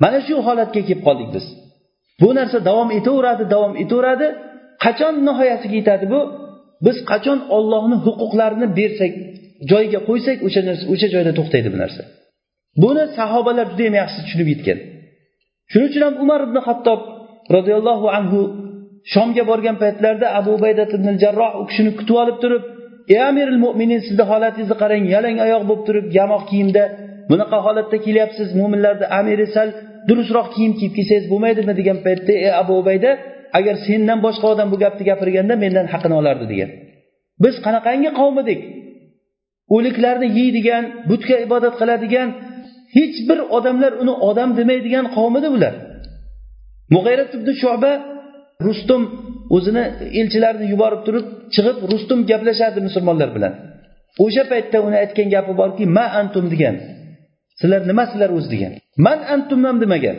Mana shu holatga kelib qoldik biz. Bu narsa davom etaveradi davom etaveradi. Qachon nihoyasiga yetadi bu? Biz qachon ollohni huquqlarini bersak joyiga qo'ysak o'sha narsa o'sha joyda to'xtaydi bu narsa. Buni sahobalar juda yam yaxshi tushunib yetgan. Shuning uchun ham umar ibn hattob roziyallohu anhu shomga borgan paytlarida abu baydat ibn jarroh u kishini kutib olib turib ey amiril mo'minin sizni holatingizni qarang yalang oyoq bo'lib turib yamoq kiyimda bunaqa holatda kelyapsiz mo'minlarni amiri sal durustroq kiyim kiyib kelsangiz bo'lmaydimi? degan paytda ey abu ubayda agar sendan boshqa odam bu gapni gapirganda mendan haqini olardi degan. Biz qanaqangi qavm edik o'liklarni yeydigan butga ibodat qiladigan hech bir odamlar uni odam demaydigan qavm edi ular mug'ayrat ibn shoba rustum o'zini elchilarini yuborib turib chiqib rustum gaplashardi musulmonlar bilan. O'sha paytda uni aytgan gapi borki ma antum degan. Sizlar nimasizlar o'zi? degan. Man antum ham demagan.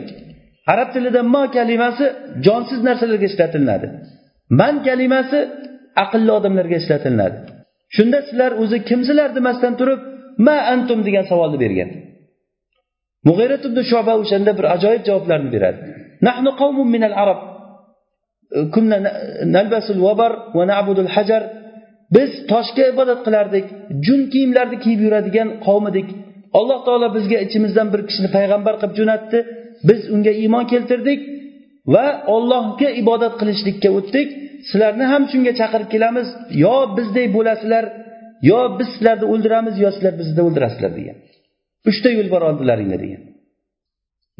Arab tilida ma kalimasi jonsiz narsalarga ishlatilinadi man kalimasi aqlli odamlarga ishlatilinadi shunda sizlar o'zi kimsizlar demasdan turib ma antum degan savolni bergan. Mug'ayrat ibn shoba o'shanda bir ajoyib javoblarni beradi. Nahnu qavmun minal arab kunna nalbasul vabar va na'budul hajar. Biz toshga ibodat qilardik jun kiyimlarni kiyib yuradigan qavm edik alloh taolo bizga ichimizdan bir kishini payg'ambar qilib jo'natdi. Biz unga iymon keltirdik va ollohga ibodat qilishlikka o'tdik. Sizlarni ham shunga chaqirib kelamiz. Yo bizdek bo'lasizlar yo biz sizlarni o'ldiramiz yo sizlar bizni o'ldirasizlar degan. Uchta yo'l bor oldilaringda degan.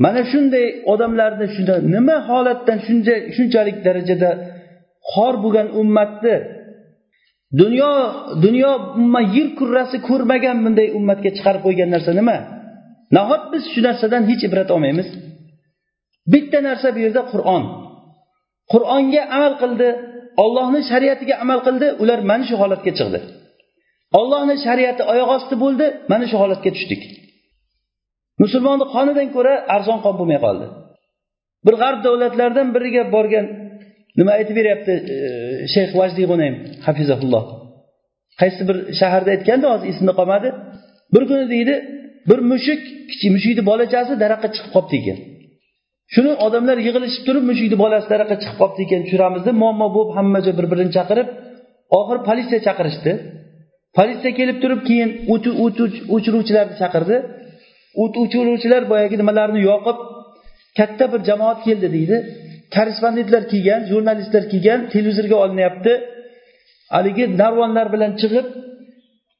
Mana shunday odamlarni shunda nima holatdan shuncha shunchalik darajada xor bo'lgan ummatni dunyo dunyo yer kurrasi ko'rmagan bunday ummatga chiqarib qo'ygan narsa nima? Nahot biz shu narsadan hech ibrat olmaymiz? Bitta narsa bu yerda qur'on. Qur'onga amal qildi ollohni shariatiga amal qildi ular mana shu holatga chiqdi. Ollohni shariati oyoq osti bo'ldi mana shu holatga tushdik. Musulmonni qonidan ko'ra arzon qon bo'lmay qoldi. Bir g'arb davlatlaridan biriga borgan nima aytib beryapti e, shayx vajdiy g'unaym hafizaulloh qaysi bir shaharda aytganda hozir esimda qolmadi. Bir kuni deydi bir mushuk kichik mushukni bolachasi daraxtga chiqib qolibdi ekan. Shuni odamlar yig'ilishib turib mushukni bolasi taraqa chiqib qolibdi ekan tushiramiz deb muammo bo'lib hamma joy bir birini chaqirib oxiri politsiya chaqirishdi. Politsiya kelib turib keyin o't o'chiruvchilarni chaqirdi. O't o'chiruvchilar boyagi nimalarni yoqib katta bir jamoat keldi deydi. Korrespondentlar kelgan jurnalistlar kelgan televizorga olinyapti. Haligi narvonlar bilan chiqib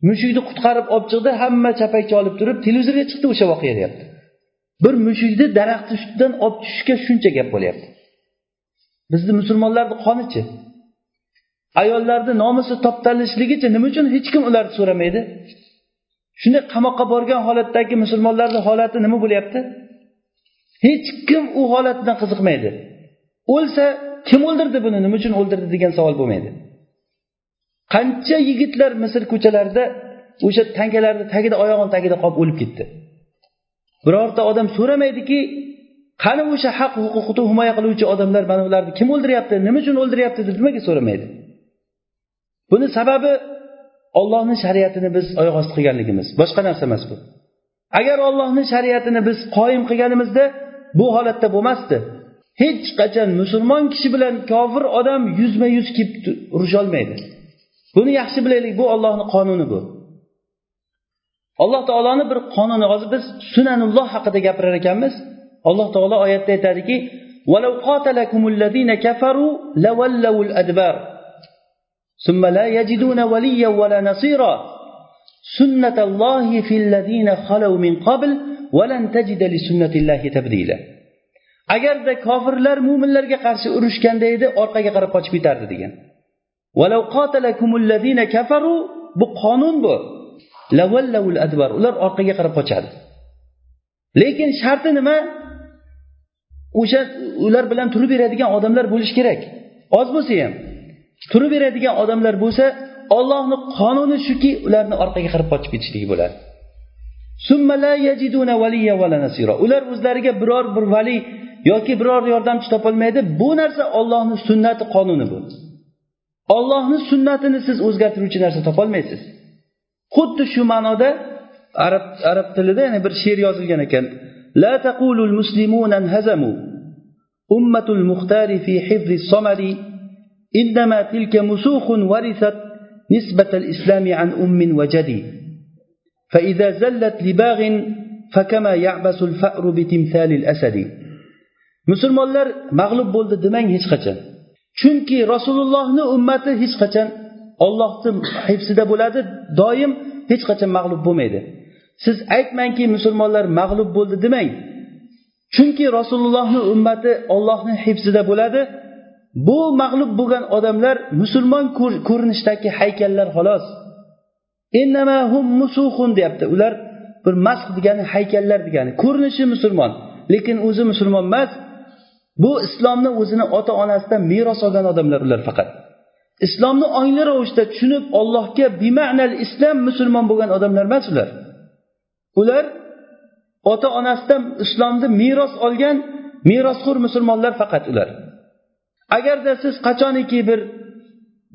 mushukni qutqarib olib chiqdi. Hamma chapakcha olib turib televizorga chiqdi o'sha voqea deyapti. Bir mushukni daraxtni ustidan olib tushishga shuncha gap bo'lyapti. Bizni musulmonlarni qonichi ayollarni nomusi toptalishligicha nima uchun hech kim ularni so'ramaydi? Shunday qamoqqa borgan holatdagi musulmonlarni holati nima bo'lyapti? Hech kim u holatdan qiziqmaydi. O'lsa kim o'ldirdi buni? Nima uchun o'ldirdi degan savol bo'lmaydi. Qancha yigitlar misr ko'chalarida o'sha tangalarni tagida oyog'ini tagida qolib o'lib ketdi? Birorta odam so'ramaydiki qani o'sha haq huquqni himoya qiluvchi odamlar mana ularni kim o'ldiryapti nima uchun o'ldiryapti deb nimaga so'ramaydi? Buni sababi ollohni shariatini biz oyoq osti qilganligimiz boshqa narsa emas bu. Agar ollohni shariatini biz qoyim qilganimizda bu holatda bo'lmasdi. Hech qachon musulmon kishi bilan kofir odam yuzma yuz kelib urusholmaydi buni yaxshi bilaylik bu ollohni qonuni bu. alloh taoloni bir qonuni hozir biz sunanulloh haqida gapirar ekanmiz alloh taolo oyatda aytadiki ثم لا يجدون وليا ولا نصيرا سنة الله في الذين خلوا من قبل ولن تجد لسنة الله تبديلا agarda kofirlar mo'minlarga qarshi urushganda edi orqaga qarab qochib ketardi degan bu qonun bu Ular orqaga qarab qochadi. Lekin sharti nima? O'sha ular bilan turib beradigan odamlar bo'lishi kerak. Oz bo'lsa ham turib beradigan odamlar bo'lsa ollohni qonuni shuki ularni orqaga qarab qochib ketishligi bo'ladi. Ular o'zlariga biror bir vali yoki biror yordamchi topolmaydi. Bu narsa ollohni sunnati qonuni bu. Ollohni sunnatini siz o'zgartiruvchi narsa topolmaysiz. xuddi shu ma'noda arab arab tilida yana bir she'r yozilgan ekan la taqulul muslimun anhazamu ummatul muxtari fi hifzi somari إنما تلك مسوخ ورثت نسبة الإسلام عن أم وجدي فإذا زلت لباغ فكما يعبس الفأر بتمثال الأسد musulmonlar mag'lub bo'ldi demang hech qachon chunki rasulullohni ummati hech qachon ollohni hibsida bo'ladi doim hech qachon mag'lub bo'lmaydi. Siz aytmangki musulmonlar mag'lub bo'ldi demang. Chunki rasulullohni ummati ollohni hibsida bo'ladi. Bu mag'lub bo'lgan odamlar musulmon ko'rinishdagi haykallar xolos. Deyapti. Ular bir masx degani haykallar degani. Ko'rinishi musulmon lekin o'zi musulmon emas. Bu islomni o'zini ota onasidan meros olgan odamlar ular faqat. Islomni ongli ravishda tushunib ollohga bima'nal islom musulmon bo'lgan odamlar emas ular. Ular ota onasidan islomni meros olgan merosxo'r musulmonlar faqat ular. Agarda siz qachoniki bir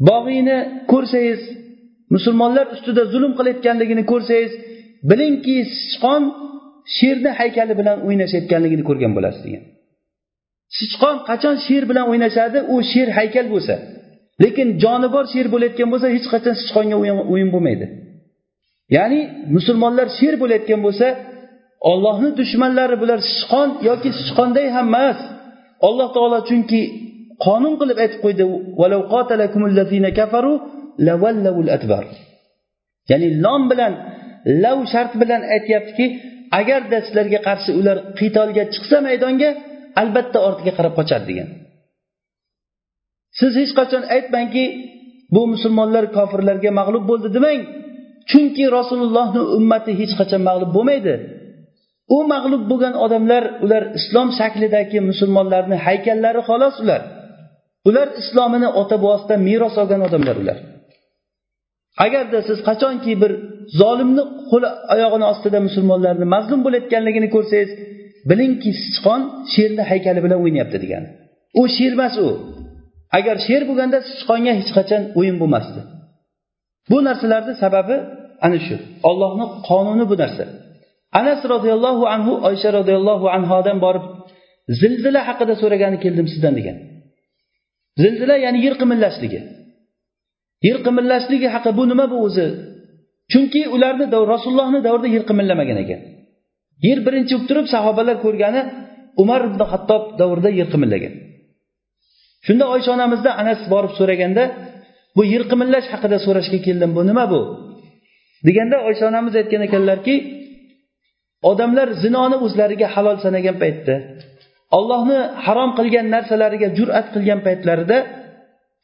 bog'iyni ko'rsangiz musulmonlar ustida zulm qilayotganligini ko'rsangiz bilingki sichqon sherni haykali bilan o'ynashayotganligini ko'rgan bo'lasiz degan sichqon qachon sher bilan o'ynashadi? U sher haykal bo'lsa. Lekin jonivor sher bo'layotgan bo'lsa hech qachon sichqonga o'yin bo'lmaydi. Ya'ni musulmonlar sher bo'layotgan bo'lsa ollohni dushmanlari bular sichqon yoki sichqonday ham emas. Alloh taolo chunki qonun qilib aytib qo'ydi ya'ni lom bilan lav shart bilan aytyaptiki agarda sizlarga qarshi ular qitolga chiqsa maydonga albatta ortiga qarab qochadi degan. Siz hech qachon aytmangki bu musulmonlar kofirlarga mag'lub bo'ldi demang. Chunki rasulullohni ummati hech qachon mag'lub bo'lmaydi. U mag'lub bo'lgan odamlar ular islom shaklidagi musulmonlarni haykallari xolos ular. Ular islomini ota bobosidan meros olgan odamlar ular. Agarda siz qachonki bir zolimni qo'li oyog'ini ostida musulmonlarni mazlum bo'layotganligini ko'rsangiz bilingki sichqon sherni haykali bilan o'ynayapti degani. U sher emas u. agar sher bo'lganda sichqonga hech qachon o'yin bo'lmasdi. Bu narsalarni sababi ana shu. Ollohni qonuni bu narsa. Anas roziyallohu anhu oysha roziyallohu anhodan borib zilzila haqida so'ragani keldim sizdan degan. Zilzila ya'ni yer qimillashligi yer qimillashligi haqi bu nima bu o'zi? Chunki ularni rasulullohni davrida yer qimillamagan ekan. Yer birinchi bo'lib turib sahobalar ko'rgani umar ibn hattob davrida yer qimillagan shunda oysha onamizda anas borib so'raganda bu yirqimillash haqida so'rashga keldim bu nima bu? deganda oysha onamiz aytgan ekanlarki odamlar zinoni o'zlariga halol sanagan paytda ollohni harom qilgan narsalariga jur'at qilgan paytlarida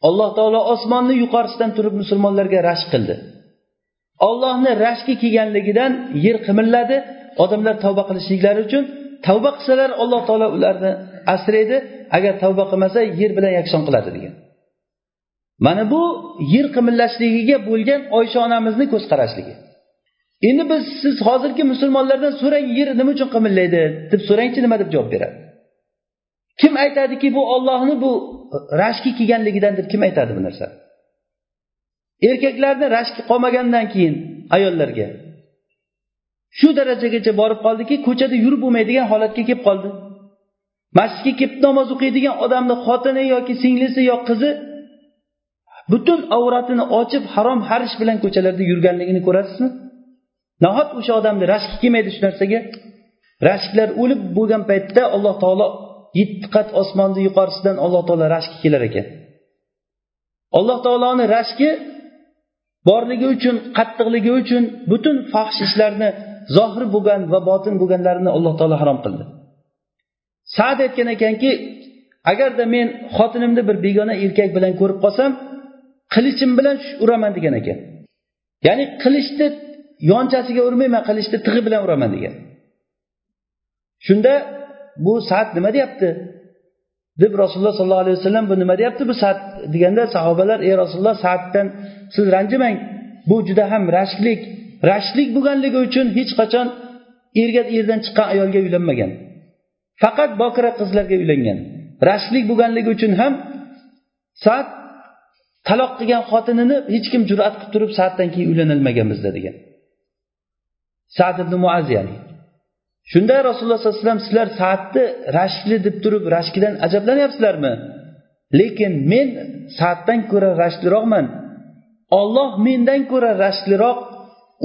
alloh taolo osmonni yuqorisidan turib musulmonlarga rashk qildi. Ollohni rashki kelganligidan yer qimilladi odamlar tavba qilishliklari uchun tavba qilsalar alloh taolo ularni asraydi agar tavba qilmasa yer bilan yakson qiladi degan. Mana bu yer qimillashligiga bo'lgan oysha onamizni ko'z qarashligi endi biz siz hozirgi musulmonlardan so'rang yer nima uchun qimillaydi deb so'rangchi nima deb javob beradi? Kim aytadiki bu ollohni bu rashki kelganligidan deb kim aytadi bu narsa? Erkaklarni rashki qolmagandan keyin ayollarga. Shu darajagacha borib qoldiki ko'chada yurib bo'lmaydigan holatga kelib qoldi. Masjidga kelib namoz o'qiydigan odamni xotini yoki singlisi yo qizi butun avratini ochib harom harish bilan ko'chalarda yurganligini ko'rasizmi? Nahot o'sha odamni rashki kelmaydi shu narsaga? Rashklar o'lib bo'lgan paytda alloh taolo yetti qat osmonni yuqorisidan alloh taolo rashki kelar ekan. Alloh taoloni rashki borligi uchun qattiqligi uchun butun fohish ishlarni zohir bo'lgan va botin bo'lganlarini alloh taolo harom qildi. Sad aytgan ekanki agarda men xotinimni bir begona erkak bilan ko'rib qolsam qilichim bilan uraman degan ekan. Ya'ni qilichni yonchasiga urmayman qilichni tig'i bilan uraman degan. Shunda bu saat nima deyapti? Deb rasululloh sollallohu alayhi vasallam bu nima deyapti bu saat deganda sahobalar ey rasululloh saatdan siz ranjimang. Bu juda ham rashklik. Rashklik bo'lganligi uchun hech qachon erga erdan chiqqan ayolga uylanmagan faqat bokira qizlarga uylangan. Rashklik bo'lganligi uchun ham sad taloq qilgan xotinini hech kim jur'at qilib turib saddan keyin uylanolmagan bizda degan. Sad ibn muaz ya'ni shunda rasululloh sollallohu alayhi vasallam sizlar saatni rashkli deb turib rashkidan ajablanyapsizlarmi lekin men saatdan ko'ra rashkliroqman olloh mendan ko'ra rashkliroq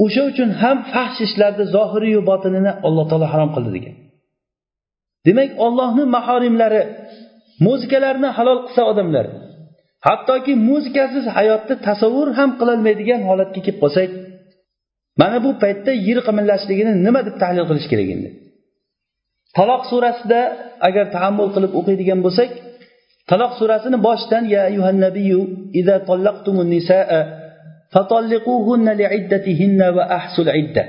o'sha uchun ham fahsh ishlarni zohiriyu botinini alloh taolo harom qildi degan. Demak ollohni mahorimlari muzikalarni halol qilsa odamlar hattoki muzikasiz hayotni tasavvur ham qilolmaydigan holatga kelib qolsak mana bu paytda yer qimillashligini nima deb tahlil qilish kerak endi? Taloq surasida agar tahammul qilib o'qiydigan bo'lsak taloq surasini boshidan ya ayuhan nabiyu iza tallaqtumun nisaa fatalliquhunna liiddatihinna va ahsul idda.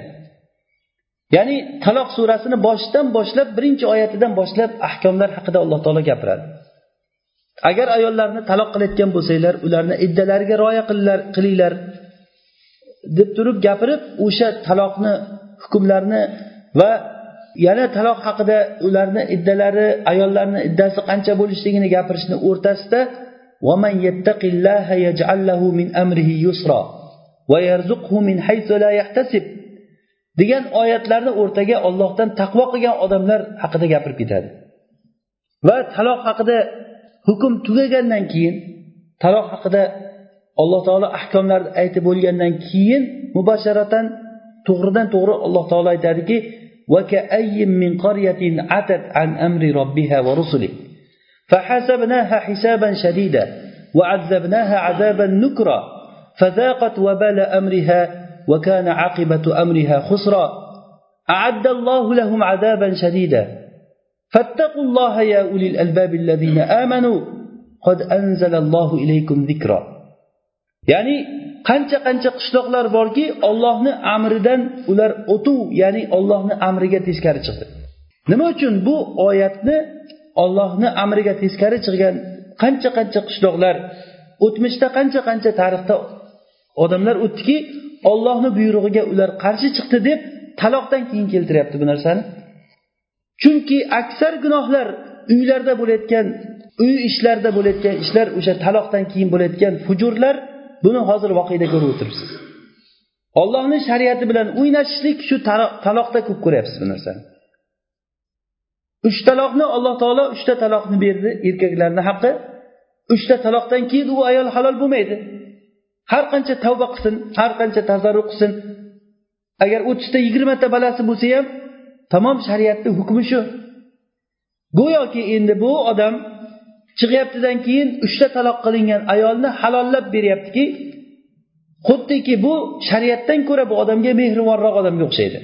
Ya'ni taloq surasini boshidan boshlab birinchi oyatidan boshlab ahkomlar haqida alloh taolo gapiradi. Agar ayollarni taloq qilayotgan bo'lsanglar ularni iddalariga rioya qilinglar deb turib gapirib o'sha taloqni hukmlarini va yana taloq haqida ularni iddalari ayollarni iddasi qancha bo'lishligini gapirishni o'rtasida degan oyatlarni o'rtaga ollohdan taqvo qilgan odamlar haqida gapirib ketadi va taloq haqida hukm tugagandan keyin taloq haqida alloh taolo ahkomlarni aytib bo'lgandan keyin mubasharatan to'g'ridan to'g'ri alloh taolo aytadiki من قرية عتت عن أمر ربها ورسله فحسبناها حسابا شديدا وعذبناها عذابا نكرا فذاقت وبال أمرها وكان عاقبة أمرها خسرا أعد الله لهم عذابا شديدا فاتقوا الله يا أولي الألباب الذين آمنوا قد أنزل الله إليكم ذكرا يعني qancha qancha qishloqlar borki ollohni amridan ular o'tuv ya'ni ollohni amriga teskari chiqdi nima uchun bu oyatni ollohni amriga teskari chiqqan qancha qancha qishloqlar o'tmishda qancha qancha tarixda odamlar o'tdiki ollohni buyrug'iga ular qarshi chiqdi deb taloqdan keyin keltiryapti bu narsani. Chunki aksar gunohlar uylarda bo'layotgan uy ishlarida bo'layotgan ishlar o'sha taloqdan keyin bo'layotgan hujurlar buni hozir voqeda ko'rib o'tiribsiz. Ollohni shariati bilan o'ynashishlik shu taloqda ko'p ko'ryapsiz bu narsani. Uch taloqni alloh taolo uchta taloqni berdi erkaklarni haqqi. Uchta taloqdan keyin u ayol halol bo'lmaydi. Har qancha tavba qilsin har qancha tazarru qilsin agar o'ttizta yigirmata balasi bo'lsa ham tamom shariatni hukmi shu. Go'yoki endi bu odam chiqyaptidan keyin uchta taloq qilingan ayolni halollab beryaptiki xuddiki bu shariatdan ko'ra bu odamga mehribonroq odamga o'xshaydi.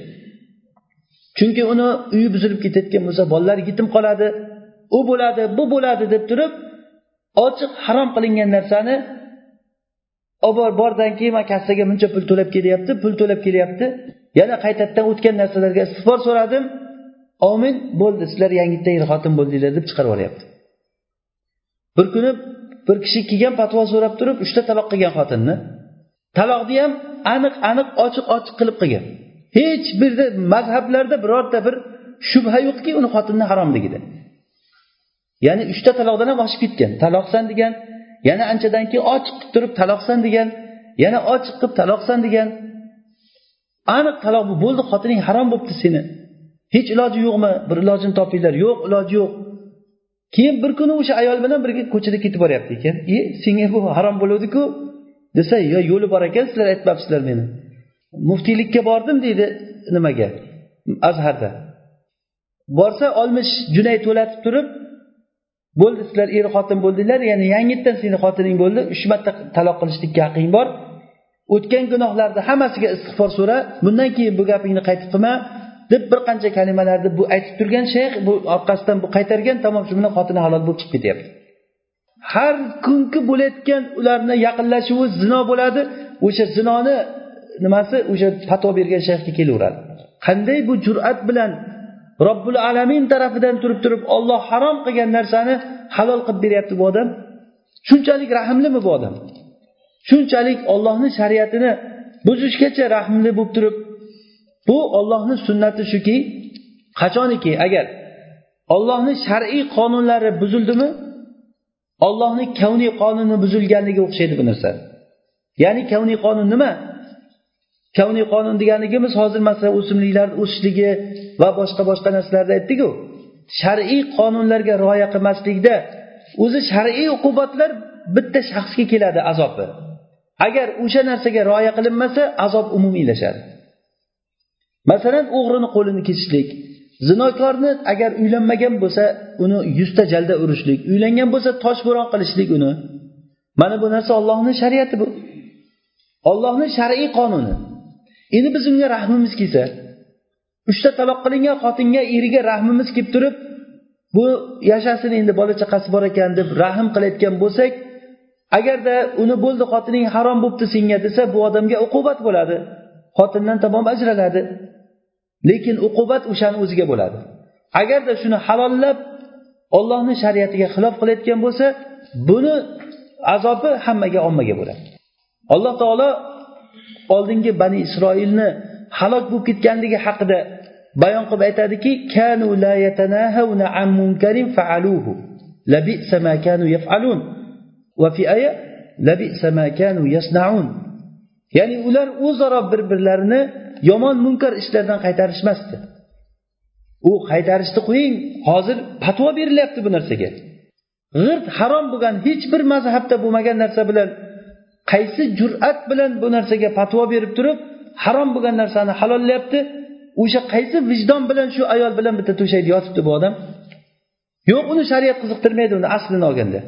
Chunki uni uyi buzilib ketayotgan bo'lsa bolalar yetim qoladi u bo'ladi bu bo'ladi deb turib ochiq harom qilingan narsani obor bordan keyin man kassaga buncha pul to'lab kelyapti pul to'lab kelyapti. Yana qaytadan o'tgan narsalarga istig'for so'radim. Omin bo'ldi sizlar yangitdan er xotin bo'ldinglar deb chiqarib yuboryapti bir kuni bir kishi kelgan fatvo so'rab turib uchta taloq qilgan xotinni. Taloqni ham aniq aniq ochiq ochiq qilib qilgan. Hech bir mazhablarda birorta bir shubha yo'qki uni xotinni haromligida. Ya'ni uchta taloqdan ham oshib ketgan. Taloqsan degan yana anchadan keyin ochiq qilib turib taloqsan degan yana ochiq qilib taloqsan degan. Aniq taloq bo'ldi xotining harom bo'libdi seni. Hech iloji yo'qmi? Bir ilojini topinglar. Yo'q iloji yo'q. Keyin bir kuni o'sha ayol bilan birga ko'chada ketib boryapti ekan. E senga bu harom bo'luvdiku desa yo yo'li bor ekan sizlar aytmabsizlar meni. Muftiylikka bordim deydi nimaga? Azharda. Borsa oltmish junay to'latib turib bo'ldi sizlar er xotin bo'ldinglar ya'ni yangitdan seni xotining bo'ldi. Uch marta taloq qilishlikka haqqing bor. O'tgan gunohlarni hammasiga istig'for so'ra bundan keyin bu gapingni qaytib qilma deb bir qancha kalimalarni bu aytib turgan shayx bu orqasidan bu qaytargan tamom shu bilan xotini halol bo'lib chiqib ketyapti. Har kungi bo'layotgan ularni yaqinlashuvi zino bo'ladi. O'sha zinoni nimasi? O'sha fatvo bergan shayxga kelaveradi. Qanday bu jur'at bilan robbil alamin tarafidan turib turib olloh harom qilgan narsani halol qilib beryapti bu odam. Shunchalik rahmlimi bu odam? Shunchalik ollohni shariatini buzishgacha rahmli bo'lib turib bu ollohni sunnati shuki qachoniki? Agar ollohni shar'iy qonunlari buzildimi? Ollohni kavniy qonuni buzilganligiga o'xshaydi bu narsa. Ya'ni kavniy qonun nima? Kavniy qonun deganligimiz hozir masalan o'simliklarni o'sishligi va boshqa boshqa narsalarni aytdiku shar'iy qonunlarga rioya qilmaslikda o'zi shar'iy uqubatlar bitta shaxsga keladi azobi agar o'sha narsaga rioya qilinmasa azob umumiylashadi. Masalan o'g'rini qo'lini kesishlik zinokorni agar uylanmagan bo'lsa uni yuzta jalda urishlik uylangan bo'lsa toshbo'ron qilishlik uni. Mana bu narsa ollohni shariati bu. Ollohni shar'iy qonuni. Endi biz unga rahmimiz kelsa uchta taloq qilingan xotinga eriga rahmimiz kelib turib bu yashasin endi bola chaqasi bor ekan deb rahm qilayotgan bo'lsak agarda uni bo'ldi xotining harom bo'libdi senga desa bu odamga uqubat bo'ladi. Xotindan tamom ajraladi. Lekin uqubat o'shani o'ziga bo'ladi. Agarda shuni halollab ollohni shariatiga xilof qilayotgan bo'lsa buni azobi hammaga ommaga bo'ladi. Alloh taolo oldingi bani isroilni halok bo'lib ketganligi haqida bayon qilib aytadiki kanu la yatanahawna an munkarin faaluhu labisa ma kanu yaf'alun va fi aya labisa ma kanu yasnaun. Ya'ni ular o'zaro bir birlarini yomon munkar ishlardan qaytarishmasdi. U qaytarishni qo'ying hozir patvo berilyapti bu narsaga. G'irt harom bo'lgan hech bir mazhabda bo'lmagan narsa bilan qaysi jur'at bilan bu narsaga fatvo berib turib harom bo'lgan narsani halollayapti o'sha qaysi vijdon bilan shu ayol bilan bitta to'shakda yotibdi bu odam? Yo'q uni shariat qiziqtirmaydi uni aslini olganda.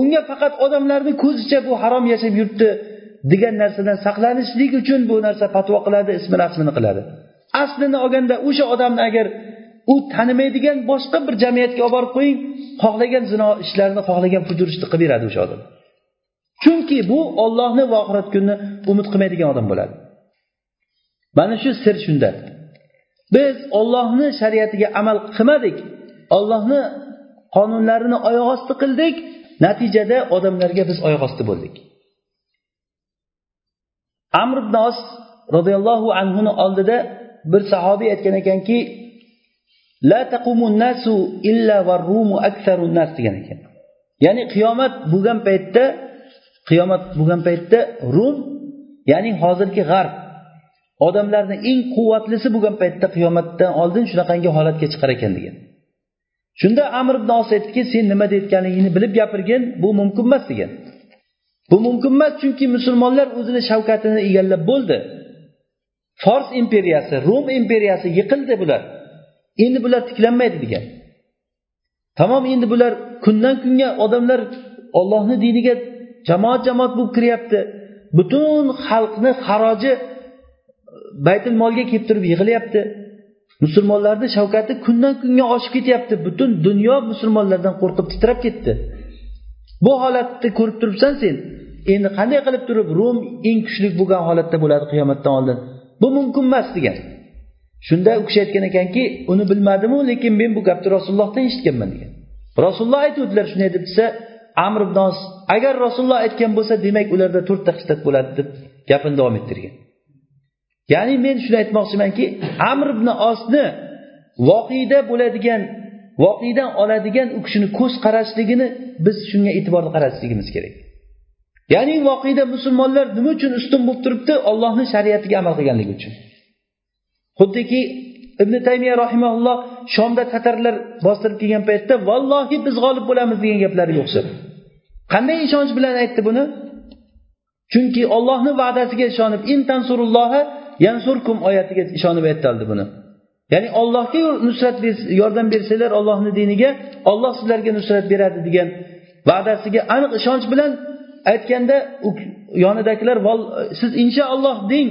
Unga faqat odamlarni ko'zicha bu harom yashab yuribdi degan narsadan saqlanishlik uchun bu narsa fatvo qiladi ismi rasmini qiladi. Aslini olganda o'sha odamni agar u tanimaydigan boshqa bir jamiyatga olib borib qo'ying xohlagan zino ishlarini xohlagan fujur ishni qilib beradi o'sha odam. Chunki bu ollohni va oxirat kunini umid qilmaydigan odam bo'ladi. Mana shu sir shunda. Biz ollohni shariatiga amal qilmadik ollohni qonunlarini oyoq osti qildik natijada odamlarga biz oyoq osti bo'ldik. Amr ibn os roziyallohu anhuni oldida bir sahobiy aytgan ekanki la nasu illa nas degan ekan. Ya'ni qiyomat bo'lgan paytda qiyomat bo'lgan paytda rum ya'ni hozirgi g'arb odamlarni eng quvvatlisi bo'lgan paytda qiyomatdan oldin shunaqangi holatga chiqar ekan degan shunda amir ibn os aytdiki sen nima deyotganligingni bilib gapirgin bu mumkin emas degan. Bu mumkin emas chunki musulmonlar o'zini shavkatini egallab bo'ldi. Fors imperiyasi rum imperiyasi yiqildi bular. Endi bular tiklanmaydi degan. Tamom endi bular kundan kunga odamlar ollohni diniga jamoat jamoat bo'lib kiryapti. Butun xalqni haroji baytul molga kelib turib yig'ilyapti musulmonlarni shavkati kundan kunga oshib ketyapti. Butun dunyo musulmonlardan qo'rqib titrab ketdi. Bu holatni ko'rib turibsan sen. Endi qanday qilib turib rum eng kuchli bo'lgan holatda bo'ladi qiyomatdan oldin? Bu mumkin emas degan. Shunda u kishi aytgan ekanki uni bilmadimu lekin men bu gapni rasulullohdan eshitganman degan. Rasululloh aytuvdilar shunday deb desa amr ibn os agar rasululloh aytgan bo'lsa demak ularda to'rtta xislat bo'ladi deb gapini davom ettirgan. Ya'ni men shuni aytmoqchimanki amr ibn osni voqeda bo'ladigan voqedan oladigan u kishini ko'z qarashligini biz shunga e'tiborli qarashligimiz kerak. Ya'ni voqeda musulmonlar nima uchun ustun bo'lib turibdi? Ollohni shariatiga amal qilganligi uchun. Xuddiki ibn taymiya rahimaulloh shomda tatarlar bostirib kelgan paytda vallohi biz g'olib bo'lamiz degan gaplariga o'xshab qanday ishonch bilan aytdi buni? Chunki ollohni va'dasiga ishonib in yansurkum oyatiga ishonib aytdi buni. Ya'ni ollohga nusrat yordam bersanglar ollohni diniga olloh sizlarga nusrat beradi degan va'dasiga aniq ishonch bilan aytganda yonidagilar siz inshaalloh deng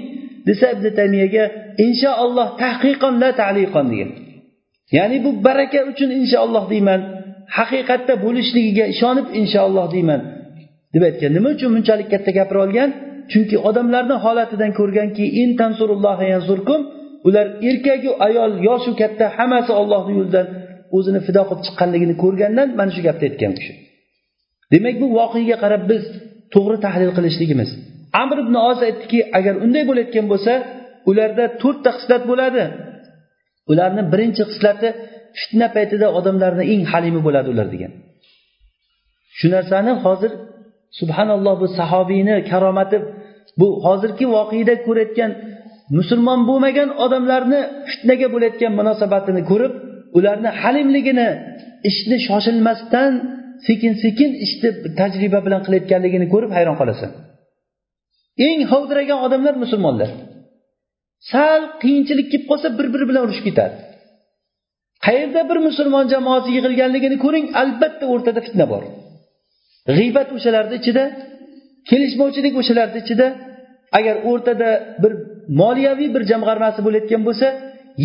desa ibn taymiyaga inshaalloh tahqiqon la taliqon degan. Ya'ni bu baraka uchun inshaalloh deyman. Haqiqatda bo'lishligiga ishonib inshaalloh deyman deb aytgan. Nima uchun bunchalik katta gapira olgan? Chunki odamlarni holatidan ko'rganki in ular erkaku ayol yoshu katta hammasi ollohni yo'lidan o'zini fido qilib chiqqanligini ko'rgandan mana shu gapni aytgan u kishi. Demak bu voqeaga qarab biz to'g'ri tahlil qilishligimiz. Amr ibn oz aytdiki agar unday bo'layotgan bo'lsa ularda to'rtta xislat bo'ladi. Ularni birinchi xislati fitna paytida odamlarni eng halimi bo'ladi ular degan. Shu narsani hozir subhanalloh bu sahobiyni karomati bu hozirgi voqeda ko'rayotgan musulmon bo'lmagan odamlarni fitnaga bo'layotgan munosabatini ko'rib ularni halimligini ishni shoshilmasdan sekin sekin ishni tajriba bilan qilayotganligini ko'rib hayron qolasan. Eng hovdiragan odamlar musulmonlar. Sal qiyinchilik kelib qolsa bir biri bilan urushib ketadi qayerda bir musulmon jamoasi yig'ilganligini ko'ring albatta o'rtada fitna bor. G'iybat o'shalarni ichida kelishmovchilik o'shalarni ichida agar o'rtada bir moliyaviy bir jamg'armasi bo'layotgan bo'lsa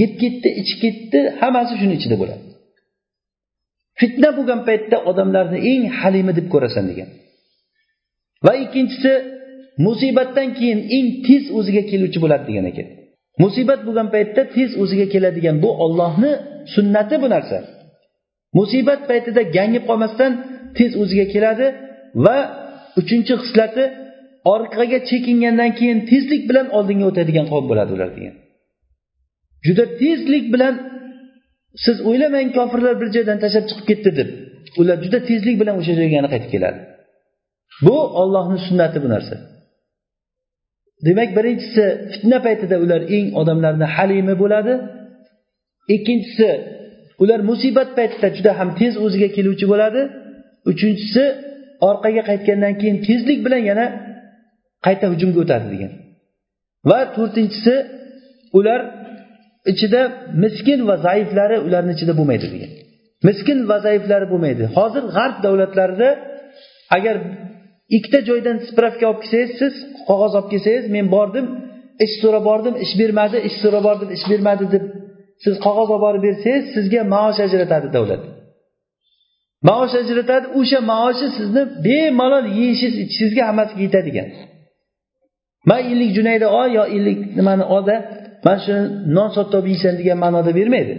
yeb ketdi ichib ketdi hammasi shuni ichida bo'ladi. Fitna bo'lgan paytda odamlarni eng halimi deb ko'rasan degan. Va ikkinchisi musibatdan keyin eng tez o'ziga keluvchi bo'ladi degan ekan. Musibat bo'lgan paytda tez o'ziga keladigan bu ollohni sunnati bu narsa. Musibat paytida gangib qolmasdan tez o'ziga keladi va uchinchi xislati orqaga chekingandan keyin tezlik bilan oldinga o'tadigan qavm bo'ladi ular degan. Juda tezlik bilan siz o'ylamang kofirlar bir joydan tashlab chiqib ketdi deb. Ular juda tezlik bilan o'sha joyga yana qaytib keladi. Bu ollohni sunnati bu narsa. Demak birinchisi fitna paytida ular eng odamlarni halimi bo'ladi. Ikkinchisi ular musibat paytida juda ham tez o'ziga keluvchi bo'ladi. Uchinchisi orqaga qaytgandan keyin tezlik bilan yana qayta hujumga o'tadi degan. Va to'rtinchisi ular ichida miskin va zaiflari ularni ichida bo'lmaydi degan. Miskin va zaiflari bo'lmaydi. Hozir g'arb davlatlarida agar ikkita joydan spravka olib kelsangiz siz qog'oz olib kelsangiz men bordim ish so'rab bordim ish bermadi ish so'rab bordim ish bermadi deb siz qog'oz olib borib bersangiz sizga maosh ajratadi davlat. Maosh ajratadi o'sha maoshi sizni bemalol yeyishingiz ichishingizga hammasiga yetadigan. Man ellik junayda ol yo ellik nimani olda mana shuni non sotib olib yeysan degan ma'noda bermaydi.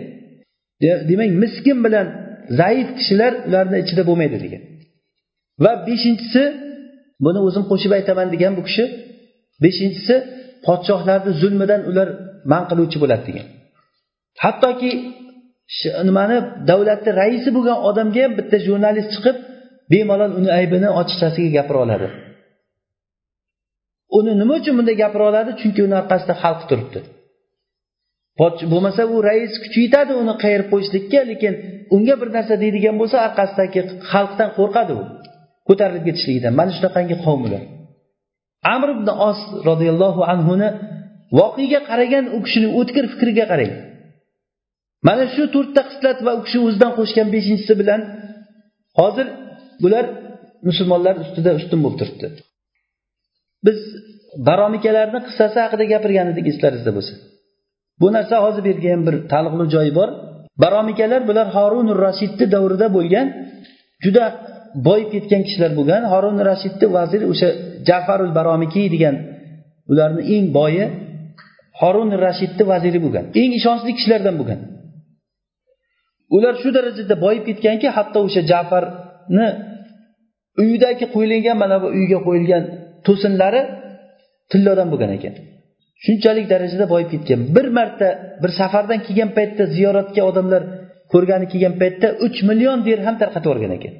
Demak miskin bilan zaif kishilar ularni ichida bo'lmaydi degan. Va beshinchisi buni o'zim qo'shib aytaman degan bu kishi beshinchisi podshohlarni zulmidan ular man qiluvchi bo'ladi degan. Hattoki nimani davlatni raisi bo'lgan odamga ham bitta jurnalist chiqib bemalol uni aybini ochiqchasiga gapira oladi. Uni nima uchun bunday gapira oladi? Chunki uni orqasida xalq turibdi. Bo'lmasa u rais kuchi yetadi uni qayirib qo'yishlikka lekin unga bir narsa deydigan bo'lsa orqasidagi xalqdan qo'rqadi u. Ko'tarilib ketishligidan mana shunaqangi qavm ular. Amr ibn os roziyallohu anhuni voqeaga qaragan u kishini o'tkir fikriga qarang. Mana shu to'rtta xislat va u kishi o'zidan qo'shgan beshinchisi bilan hozir bular musulmonlar ustida ustun bo'lib turibdi. Biz baromikalarni qissasi haqida gapirgan edik eslaringizda bo'lsa. Bu narsa hozir bu yerga ham bir taalluqli joyi bor. Baromikalar bular horunur rashidni davrida bo'lgan juda boyib ketgan kishilar bo'lgan. Horun rashidni vaziri o'sha jafarul baromikiy degan ularni eng boyi horun rashidni vaziri bo'lgan eng ishonchli kishilardan bo'lgan. Ular shu darajada boyib ketganki hatto o'sha jafarni uyidagi qo'yilgan mana bu uyga qo'yilgan to'sinlari tillodan bo'lgan ekan. Shunchalik darajada boyib ketgan. Bir marta bir safardan kelgan paytda ziyoratga odamlar ko'rgani kelgan paytda uch million dirham tarqatib yuborgan ekan.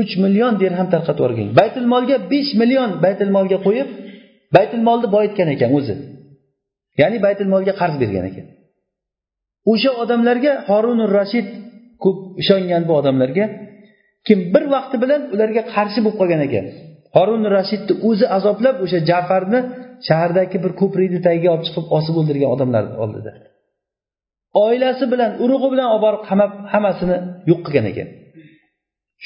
Uch million dirham tarqatib yuborgan. Baytul molga besh million baytul molga qo'yib baytul molni boyitgan ekan o'zi. Ya'ni baytul molga qarz bergan ekan. O'sha odamlarga horunur rashid ko'p ishongan bu odamlarga kim bir vaqti bilan ularga qarshi bo'lib qolgan ekan. Horun rashidni o'zi azoblab o'sha jafarni shahardagi bir ko'prikni tagiga olib chiqib osib o'ldirgan odamlar oldida. Oilasi bilan urug'i bilan olib borib qamab hammasini yo'q qilgan ekan.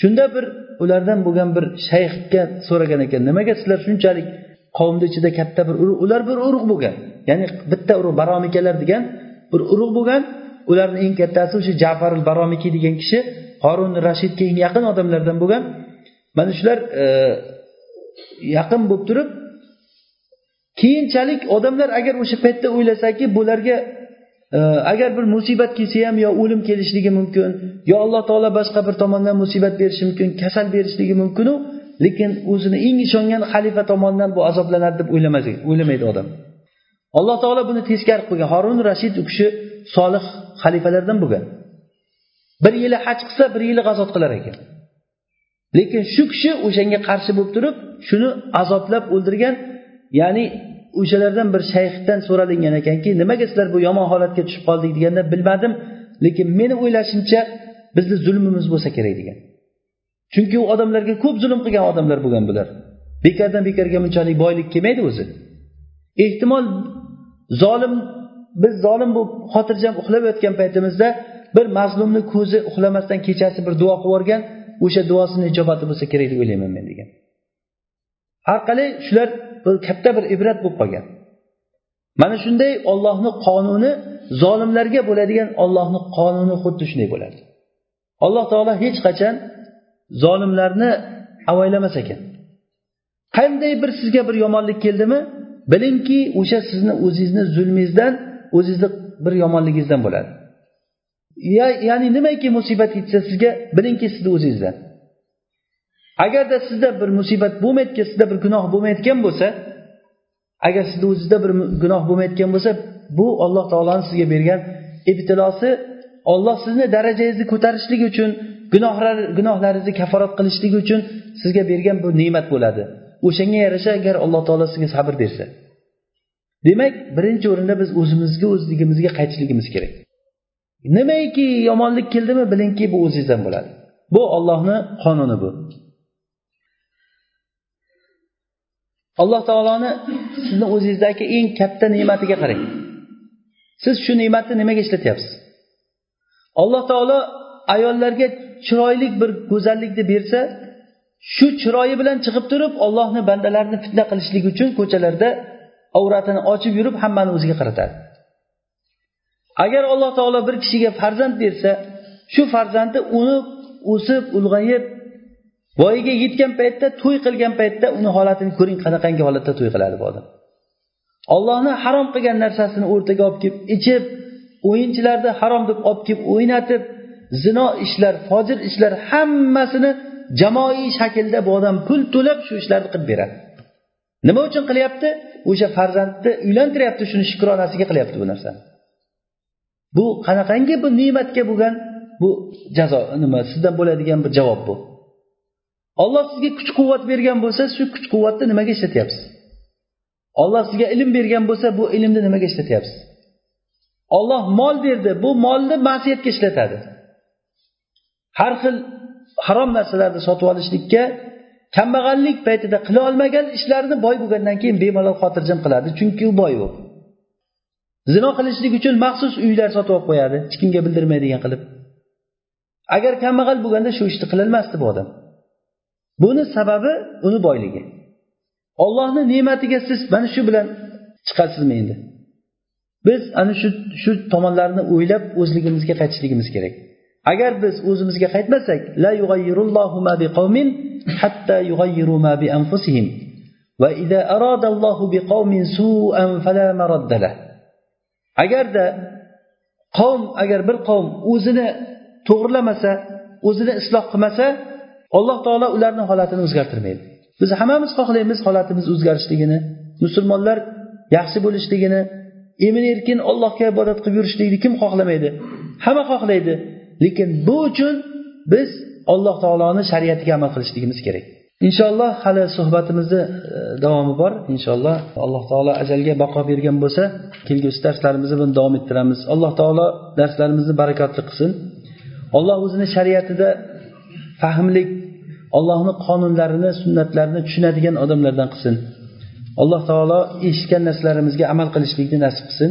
Shunda bir ulardan bo'lgan bir shayxga so'ragan ekan nimaga sizlar shunchalik qavmni ichida katta bir urug' ular bir urug' bo'lgan ya'ni bitta urug' baromikalar degan bir urug' bo'lgan ularni eng kattasi o'sha jafar al baromiki degan kishi qorun rashidga eng yaqin odamlardan bo'lgan. Mana shular e, yaqin bo'lib turib keyinchalik odamlar agar o'sha paytda o'ylasaki bularga e, agar bir musibat kelsa ham yo o'lim kelishligi mumkin yo alloh taolo boshqa bir tomondan musibat berishi mumkin kasal berishligi mumkinu lekin o'zini eng ishongan xalifa tomonidan bu azoblanadi deb o'ylamaydi odam. Alloh taolo buni teskari qilgan. Horun rashid u kishi solih xalifalardan bo'lgan. Bir yili haj qilsa bir yili g'azot qilar ekan. Lekin shu kishi o'shanga qarshi bo'lib turib shuni azoblab o'ldirgan ya'ni o'shalardan bir shayxdan so'ralingan ekanki nimaga sizlar bu yomon holatga tushib qoldik deganda bilmadim. Lekin meni o'ylashimcha bizni zulmimiz bo'lsa kerak degan. Chunki u odamlarga ko'p zulm qilgan odamlar bo'lgan bular. Bekardan bekarga bunchalik boylik kelmaydi o'zi. Ehtimol zolim biz zolim bo'lib xotirjam uxlab yotgan paytimizda bir mazlumni ko'zi uxlamasdan kechasi bir duo qilib yuborgan o'sha duosini ijobati bo'lsa kerak deb o'ylayman men degan. Har qalay shular bir katta bir ibrat bo'lib qolgan. Mana shunday ollohni qonuni zolimlarga bo'ladigan ollohni qonuni xuddi shunday bo'ladi. Alloh taolo hech qachon zolimlarni avaylamas ekan. Qanday bir sizga bir yomonlik keldimi? Bilingki o'sha sizni o'zingizni zulmingizdan o'zingizni bir yomonligingizdan bo'ladi. Ya'ni nimaiki musibat yetsa sizga bilingki sizni o'zingizdan. Agarda sizda bir musibat bo'lmayotgan sizda bir gunoh bo'lmayotgan bo'lsa agar sizni o'zizda bir gunoh bo'lmayotgan bo'lsa bu alloh taoloni sizga bergan ibtilosi olloh sizni darajangizni ko'tarishlik uchun gunohlar gunohlaringizni kaforat qilishlik uchun sizga bergan bu ne'mat bo'ladi. O'shanga yarasha agar alloh taolo sizga sabr bersa. Demak birinchi o'rinda biz o'zimizga o'zligimizga qaytishligimiz kerak. Nimaiki yomonlik keldimi bilingki bu o'zingizdan bo'ladi. Bu ollohni qonuni bu. Alloh taoloni sizni o'zingizdagi eng katta ne'matiga qarang. Siz shu ne'matni nimaga ishlatyapsiz? Alloh taolo ayollarga chiroyli bir go'zallikni bersa shu chiroyi bilan chiqib turib ollohni bandalarini fitna qilishlik uchun ko'chalarda avratini ochib yurib hammani o'ziga qaratadi. Agar alloh taolo bir kishiga farzand bersa shu farzandi uni o'sib ulg'ayib voyaga yetgan paytda to'y qilgan paytda uni holatini ko'ring qanaqangi holatda to'y qiladi bu odam. Ollohni harom qilgan narsasini o'rtaga olib kelib ichib o'yinchilarni harom deb olib kelib o'ynatib zino ishlar fojir ishlar hammasini jamoaviy shaklda bu odam pul to'lab shu ishlarni qilib beradi. Nima uchun qilyapti? O'sha farzandni uylantiryapti shuni shukronasiga qilyapti bu narsani. Bu qanaqangi bu ne'matga bo'lgan bu jazo nima sizdan bo'ladigan bir javob bu. Olloh sizga kuch quvvat bergan bo'lsa shu kuch quvvatni nimaga ishlatyapsiz? Olloh sizga ilm bergan bo'lsa bu ilmni nimaga ishlatyapsiz? Olloh mol berdi bu molni ma'siyatga ishlatadi. Har xil harom narsalarni sotib olishlikka kambag'allik paytida qila olmagan ishlarini boy bo'lgandan keyin bemalol xotirjam qiladi. Chunki u boy u zino qilishlik uchun maxsus uylar sotib olib qo'yadi. Hech kimga bildirmaydigan qilib. Agar kambag'al bo'lganda shu ishni qilolmasdi bu odam. Buni sababi uni boyligi. Ollohni ne'matiga siz mana shu bilan chiqasizmi endi? Biz ana shu shu tomonlarni o'ylab o'zligimizga qaytishligimiz kerak. Agar biz o'zimizga qaytmasak la ma biqawmin hatta yughayyiru ma bi anfusihim va idza arada Allohu biqawmin su'an fala maradda agarda qavm agar bir qavm o'zini to'g'irlamasa o'zini isloh qilmasa alloh taolo ularni holatini o'zgartirmaydi. Biz hammamiz xohlaymiz holatimiz o'zgarishligini musulmonlar yaxshi bo'lishligini emin erkin allohga ibodat qilib yurishlikni kim xohlamaydi? Hamma xohlaydi. Lekin bu uchun biz alloh taoloni shariatiga amal qilishligimiz kerak. Inshaalloh hali suhbatimizni e, davomi bor. Inshaalloh alloh taolo ajalga baqo bergan bo'lsa kelgusi darslarimizni buni davom ettiramiz. Alloh taolo darslarimizni barakotli qilsin. Olloh o'zini shariatida fahmlik allohni qonunlarini sunnatlarini tushunadigan odamlardan qilsin. Alloh taolo eshitgan narsalarimizga amal qilishlikni nasib qilsin.